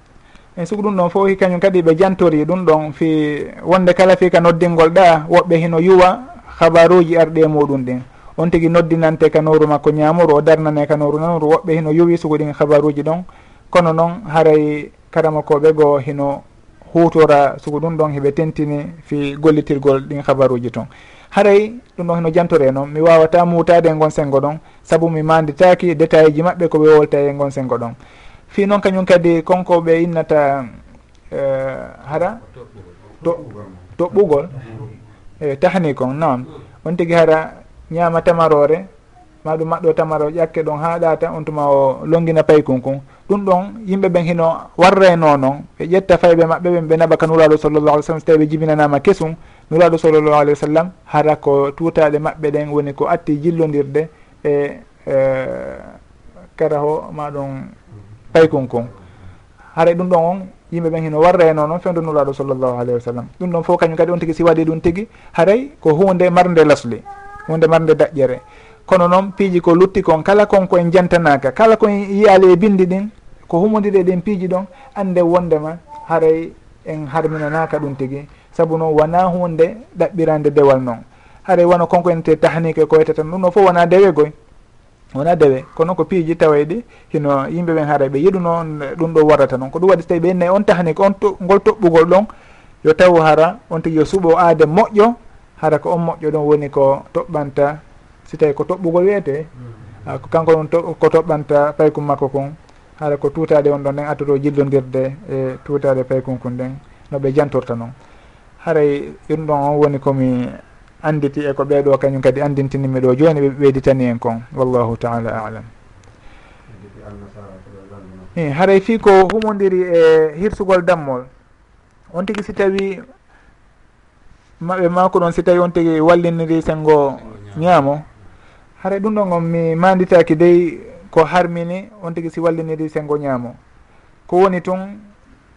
eyi sugo ɗum ɗon fof kañum kadi ɓe jantori ɗum ɗon fi wonde kala fi ka noddingol ɗa woɓɓe hino yuwa habaruji arɗi e muɗum ɗin. On tigui noddinante ka nooru makko ñamuru o darnane ka nooru nanuru woɓɓe hino yuwi sugo ɗin habaruji ɗon. Kono noon haray karama koɓe goo hino hutora sugo ɗum ɗon heɓe tentini fi gollitirgol ɗin habaruji toon haray ɗum ɗon no jantore noon. Mi wawata mutade e gon sengo ɗon. Saabu mi manditaki détail ji maɓɓe koɓe wolta e gon sengo ɗon. Fi noon kañum kadi konko ɓe innata e, hara? Toɓɓugol e tahni kon noon on tigui hara ñaama tamarore. Maɗum maɗɗo tamaro ƴakke ɗon ha ɗata. On tuma o longguina paykun kon ɗum ɗon yimɓe ɓen hino warreno noon. Ɓe ƴetta fayɓe maɓɓe ɓen ɓe naɓa kan wuraɗo sallllahu alih w sallam so tawi ɓe jibinanama kesum. nuraɗo sallllahu alih wa sallam hara ko tutaɗe maɓɓe ɗen woni ko atti jillodirde e, e kara ho maɗum paykon kon haara e ɗum ɗon on yimɓe ɓen hino warra e noon noon fewdo nuraɗo sallllahu alayhi wa sallam. Ɗum ɗon fof kañum kadi on tigui si waɗi ɗum tigui haray ko hunde marde lasli hunde marde daƴƴere. Kono noon piiji ko lutti kon kala konko en jantanaka kala ko yiyali e bindi ɗin ko humodiri e ɗen piiji ɗon ande wondema haray en harminanaka ɗum tigui saabu noon wona hunde ɗaɓɓirande dewal noon haare wona konko ente tahnike ko wiyete tan ɗum ɗo fof wona dewe goy. Wona dewe. Kono ko piiji tawayiɗi hino yimɓe ɓen haara ɓe yiɗuno ɗum ɗo warrata noon ko ɗum waɗi so tawi ɓe nayi on tahnike on ngol toɓɓugol ɗon yo taw hara on tigui yo suuɓo aade moƴƴo hara ko on moƴƴo ɗon woni ko toɓɓanta si tawi ko toɓɓugol wiyete ko kanko ɗon ko toɓɓanta paykum makko kon hara ko tuutade on ɗon nden attoto jillodirde e tuutade paykum kon nden no ɓe jantorta noon haray ɗum ɗon on woni komi anditi e ko ɓeeɗo kañum kadi andintinimi ɗo joni ɓe ɓeyditani en kon wallahu taala alam. I haray fi ko humodiri e hirsugol dammol. On tigi si tawi maɓe mako ɗon si tawi on tigi walliniri sengo ñaamo. Haray ɗum ɗon on mi manditaki dey ko harmini on tigi si walliniri sengo ñaamo. Ko woni tun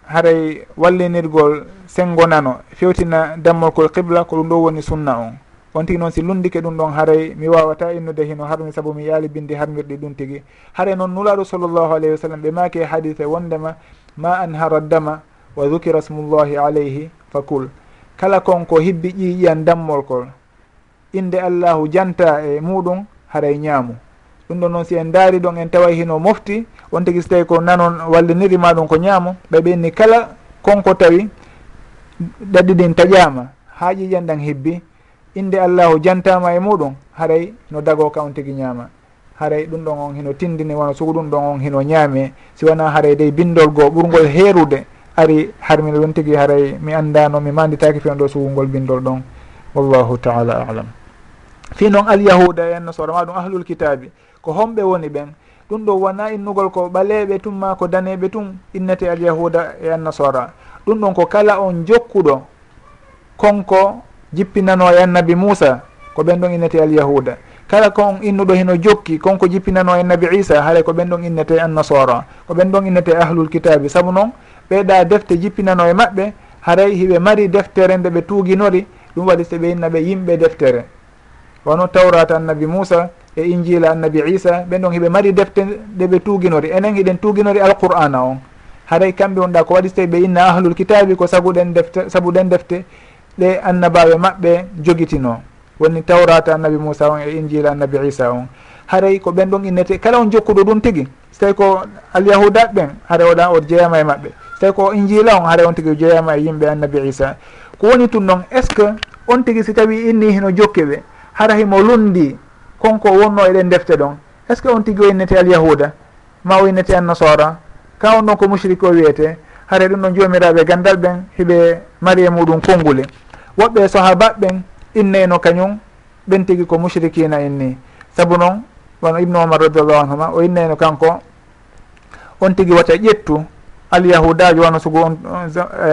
haray wallinirgol sengo nano fewtina dammolkol qibla ko ɗum ɗo woni sunna on. On tigi noon si lundike ɗum ɗon haray mi wawata innude hino harmi saabu mi yaali bindi harmirɗi ɗum tigi. Haray noon nulaɗo sallllahu alayhi wa sallam ɓe maki e hadise wondema ma anhara dama wa dukira smullahi alayhi fa kul kala konko hibbi ƴiƴiyan dammolkol inde allahu janta e muɗum haray ñaamu ɗum ɗon noon si en daari ɗon en tawa hino mofti. On tigui so tawi ko nanon wallinirima ɗum ko ñaamo. Ɓe ɓenni kala konko tawi ɗaɗɗi ɗin taƴama ha ƴiƴan ɗan hebbi. Inde allahu jantama e muɗum haray no dago ka on tigui ñaama. Haray ɗum ɗon on hino tindini wona sugu ɗum ɗon on hino ñaame. Si wona haray dey bindol goo ɓurgol heerude ari harmina ɗum tigui haray mi andano mi manditaki fen ɗo sugungol bindol ɗon. Wallahu taala alam. Fi noon alyahuda en no sorama ɗum ahlul kitabi ko homɓe woni ɓen. Ɗum ɗo wona innugol ko ɓaleɓe tum ma ko daneɓe tum innete alyahuda e annasara. Ɗum ɗon ko kala on jokkuɗo. Konko jippinano e annabi moussa ko ɓen ɗon innete alyahuda. Kala kon innuɗo hino jokki konko jippinano e annabi isa haara ko ɓen ɗon innete annasara. Ko ɓen ɗon innete ahlul kitabi. Saabu noon ɓeeɗa defte jippinano e maɓɓe haray hiɓe mari deftere nde ɓe tuuginori ɗum waɗi so ɓe inna ɓe yimɓe deftere. Wono tawrata annabi moussa e injila annabi isa ɓen ɗon heɓe mari defte ɗe ɓe tuuginori enen hiɗen tuuginori alqur'ana on. Haray kamɓe wonɗa ko waɗi so tawi ɓe inna ahlul kitabi ko saguɗen defte sabuɗen defte ɗe annabaɓe maɓɓe jogitino. Woni tawrata annabi moussa on e injila annabi isa on. Haray ko ɓen ɗon innete kala on jokkuɗo ɗum tigui so tawi ko alyahudat ɓen haara oɗa o jeeyama e maɓɓe. So tawi ko injila on haara on tigui jeeyama e yimɓe annabi isa. Ko woni tun noon est ce que on tigui si tawi inni hino jokke ɓe hara himo lundi konko wonno eɗen defte ɗon. Est ce que on tigui o innete alyahuda? Ma o innete annasara? Ka on ɗon ko mushrik o wiyete? Haare ɗum ɗon jomiraɓe gandal ɓen hiɓe mari e muɗum konngule woɓɓe sahabat ɓen inneyno kañum? Ɓen tigui ko mushrikina inni. Saabu noon wono ibnu omar radiallahu anhuma o inneyno kanko? On tigui wata ƴettu. Alyahudajo wano sugu on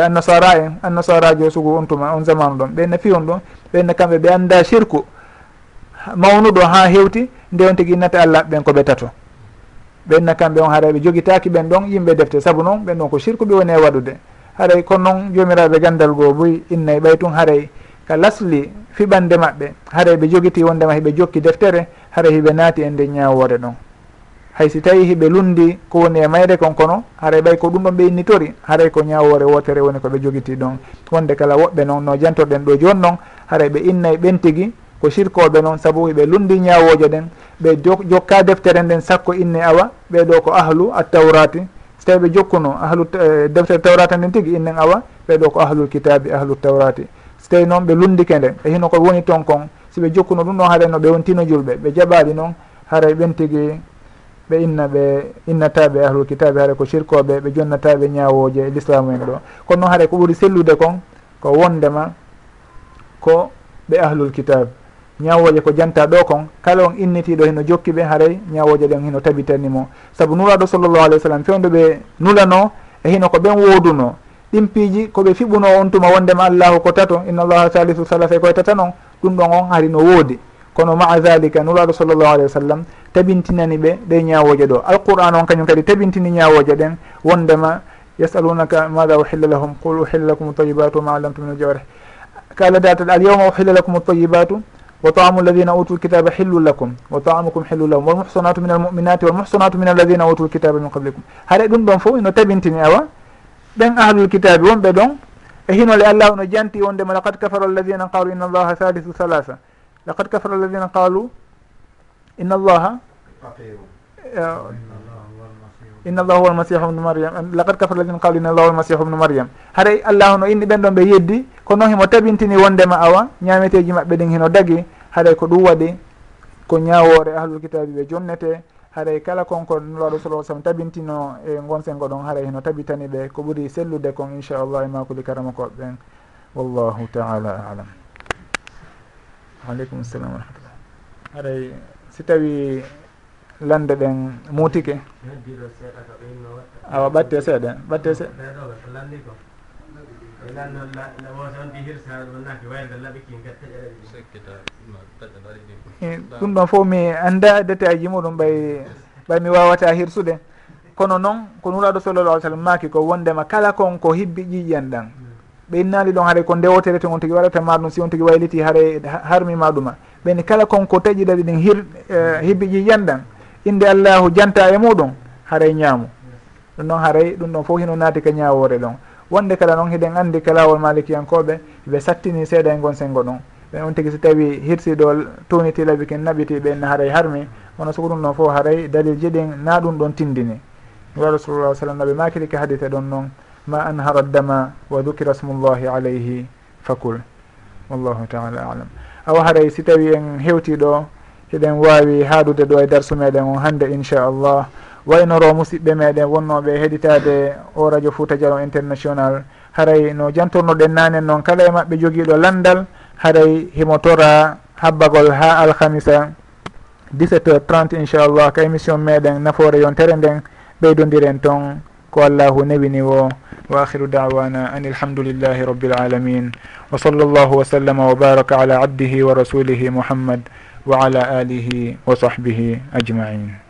annasara en eh, annasarajo sugu on tuma on zamanu ɗon. Ɓenne fi on ɗum ɓenne kamɓe ɓe anda shirku. mawnuɗo ha hewti nde on tigui innata allah ɓen koɓe tato. Ɓenna kamɓe on haray ɓe jogitaki ɓen ɗon yimɓe defte saabu noon ɓen ɗon ko sirku ɓe woni e waɗude. Haray kono noon jomiraɓe gandal goo boyi innayi e ɓay tun haray ka lasli fiɓande maɓɓe. Haray ɓe jogiti wondema hiɓe jokki deftere haray hiɓe naati e nde ñawore ɗon. Hay si tawi hiɓe lundi ko woni e mayre kon kono haray ɓay ko ɗum ɗon ɓe innitori haray ko ñawore wotere woni koɓe jogiti ɗon. Wonde kala woɓɓe noon no jantorɗen ɗo joni noon haray ɓe innayi ɓen tigui ko sirkoɓe noon saabu ɓe lundi ñawojo ɗen ɓe jokka deftere nden sakko inne awa ɓeɗo ko ahlu attawrati. So tawi ɓe jokkuno ahlu eh, deftere tawrata nden tigui innen awa ɓeɗo ko ahlul kitabi ahlu tawrati. So tawi noon ɓe lundike nden e hino ko woni ton kon siɓe jokkuno ɗum ɗon haɗa no ɓe wontino julɓe ɓe jaɓaɗi noon haray ɓen tigui ɓe inna ɓe innataɓe ahlul kitabe haara ko sirkoɓe ɓe jonnataɓe ñawoje e l'islamu en ɗo. Kono noon haara ko ɓuuri sellude kon ko wondema ko ɓe ahlul kitabe ñawoje ko janta ɗo kon kala on innitiɗo hino jokki ɓe haaray ñawoje ɗen heno tabitanimo saabu nuraɗo sallllahu alih w sallam fewdo ɓe nulano e hino ko ɓen wooduno ɗin piiji koɓe fiɓuno on tuma wondema allahu ko tato inna allaha salisu salasa e koye tata noon ɗum ɗon on hari no woodi. Kono maa dhalika nuraɗo sallllahu alih wa sallam tabintinani ɓe ɗe ñawoje ɗo. Alquran on kañum kadi tabintini ñawoje ɗen wondema yasalunaka mada uhilla lahum qul uhilla lakum tayibatu ma alamtu min jawrih ka aladataɗa alyawma uhilla lakum tayibatu wa taamu alladina utu lkitaba hillu lakum wa taamukum hillu lahum walmuhsanatu min almuminati walmuhsanatu min alladina utu lkitaba min qablikum haɗa ɗum ɗon fof ino tabintini awa ɓen ahlul kitabe wonɓe ɗon e hinole allah no janti wondema laqad kafara alladina qalu inna allaha thalithu halasa laqad kafara alladina qalu inna allaha inna allahu huwa almasihu bnu maryam laqad kafara alladina qalu inna allahu almasihu bnu maryam haray allah ono inni ɓen ɗon ɓe yeddi ko noon himo tabintini wondema awa ñameteji maɓɓe ɗin hino dagi haɗay ko ɗum waɗi ko ñawore ahlul kitabi ɓe jonnete haɗay kala konko nulaɗo sala sallam tabintino e gonsengo ɗon haray heno tabitani ɓe ko ɓuuri sellude kon inchallah e makuli karama koɓe ɓen wallahu taala alam. Aleykum salam wa rahmatullah. Haɗay si tawi lande ɗen muutike? Awa ɓatte seeɗa ɓatte seeɗa Eh, ɗum ɗon fof mi annda détail ji muɗum ɓay ɓay mi wawata hirsude. Kono noon ko nuraɗo sallallah alih sallam maki ko wondema kala kon ko hibbi ƴiƴƴan ɗan ɓe innali ɗon haara ko ndewotere to on tigui waɗata ma ɗum si on tigui wayliti haara harmi maɗuma. Ɓeni kala kon ko taƴiɗaɗi ɗin hir eh, hibbi ƴiƴƴan ɗan inde allahu janta e muɗum haaray ñaamu. Ɗum noon haaray ɗum ɗon fof hino naati ka ñawore ɗon. wonde kala noon hiɗen andi ka lawol malikiyankoɓe ɓe sattini seeɗa e gon sengo ɗum. Ɓen on tigui so tawi hirsiɗo towniti laabi ken naɓitiɓe enne haaray harmi wono soko ɗum ɗon fof haaray dalil jiɗin na ɗum ɗon tindini. Wala sallallah sallam naɓe makiri ka hadite ɗon noon ma anhara dama wa dukira smullahi alayhi fakul. Wallahu taala alam. Awa haaray si tawi en hewtiɗo hiɗen wawi haadude ɗo e darsu meɗen on hande inchallah waynoro musidɓe meɗen wonnoɓe heɗitade o radio fouta dialon international. Haray no jantornoɗen nanen noon kala e maɓɓe joguiɗo landal haray himo tora habbagol ha alhamisa 17 heures 30 inchallah ka émission meɗen nafoore yontere nden ɓeydodiren toon ko allahu newini wo. Wa akhiru dawana an ilhamdulillahi rabbil alamin. Wa sall llahu wa sallama wa baraka ala abdihi wa rasulihi mouhammad wa ala alihi wa sahbihi ajmain.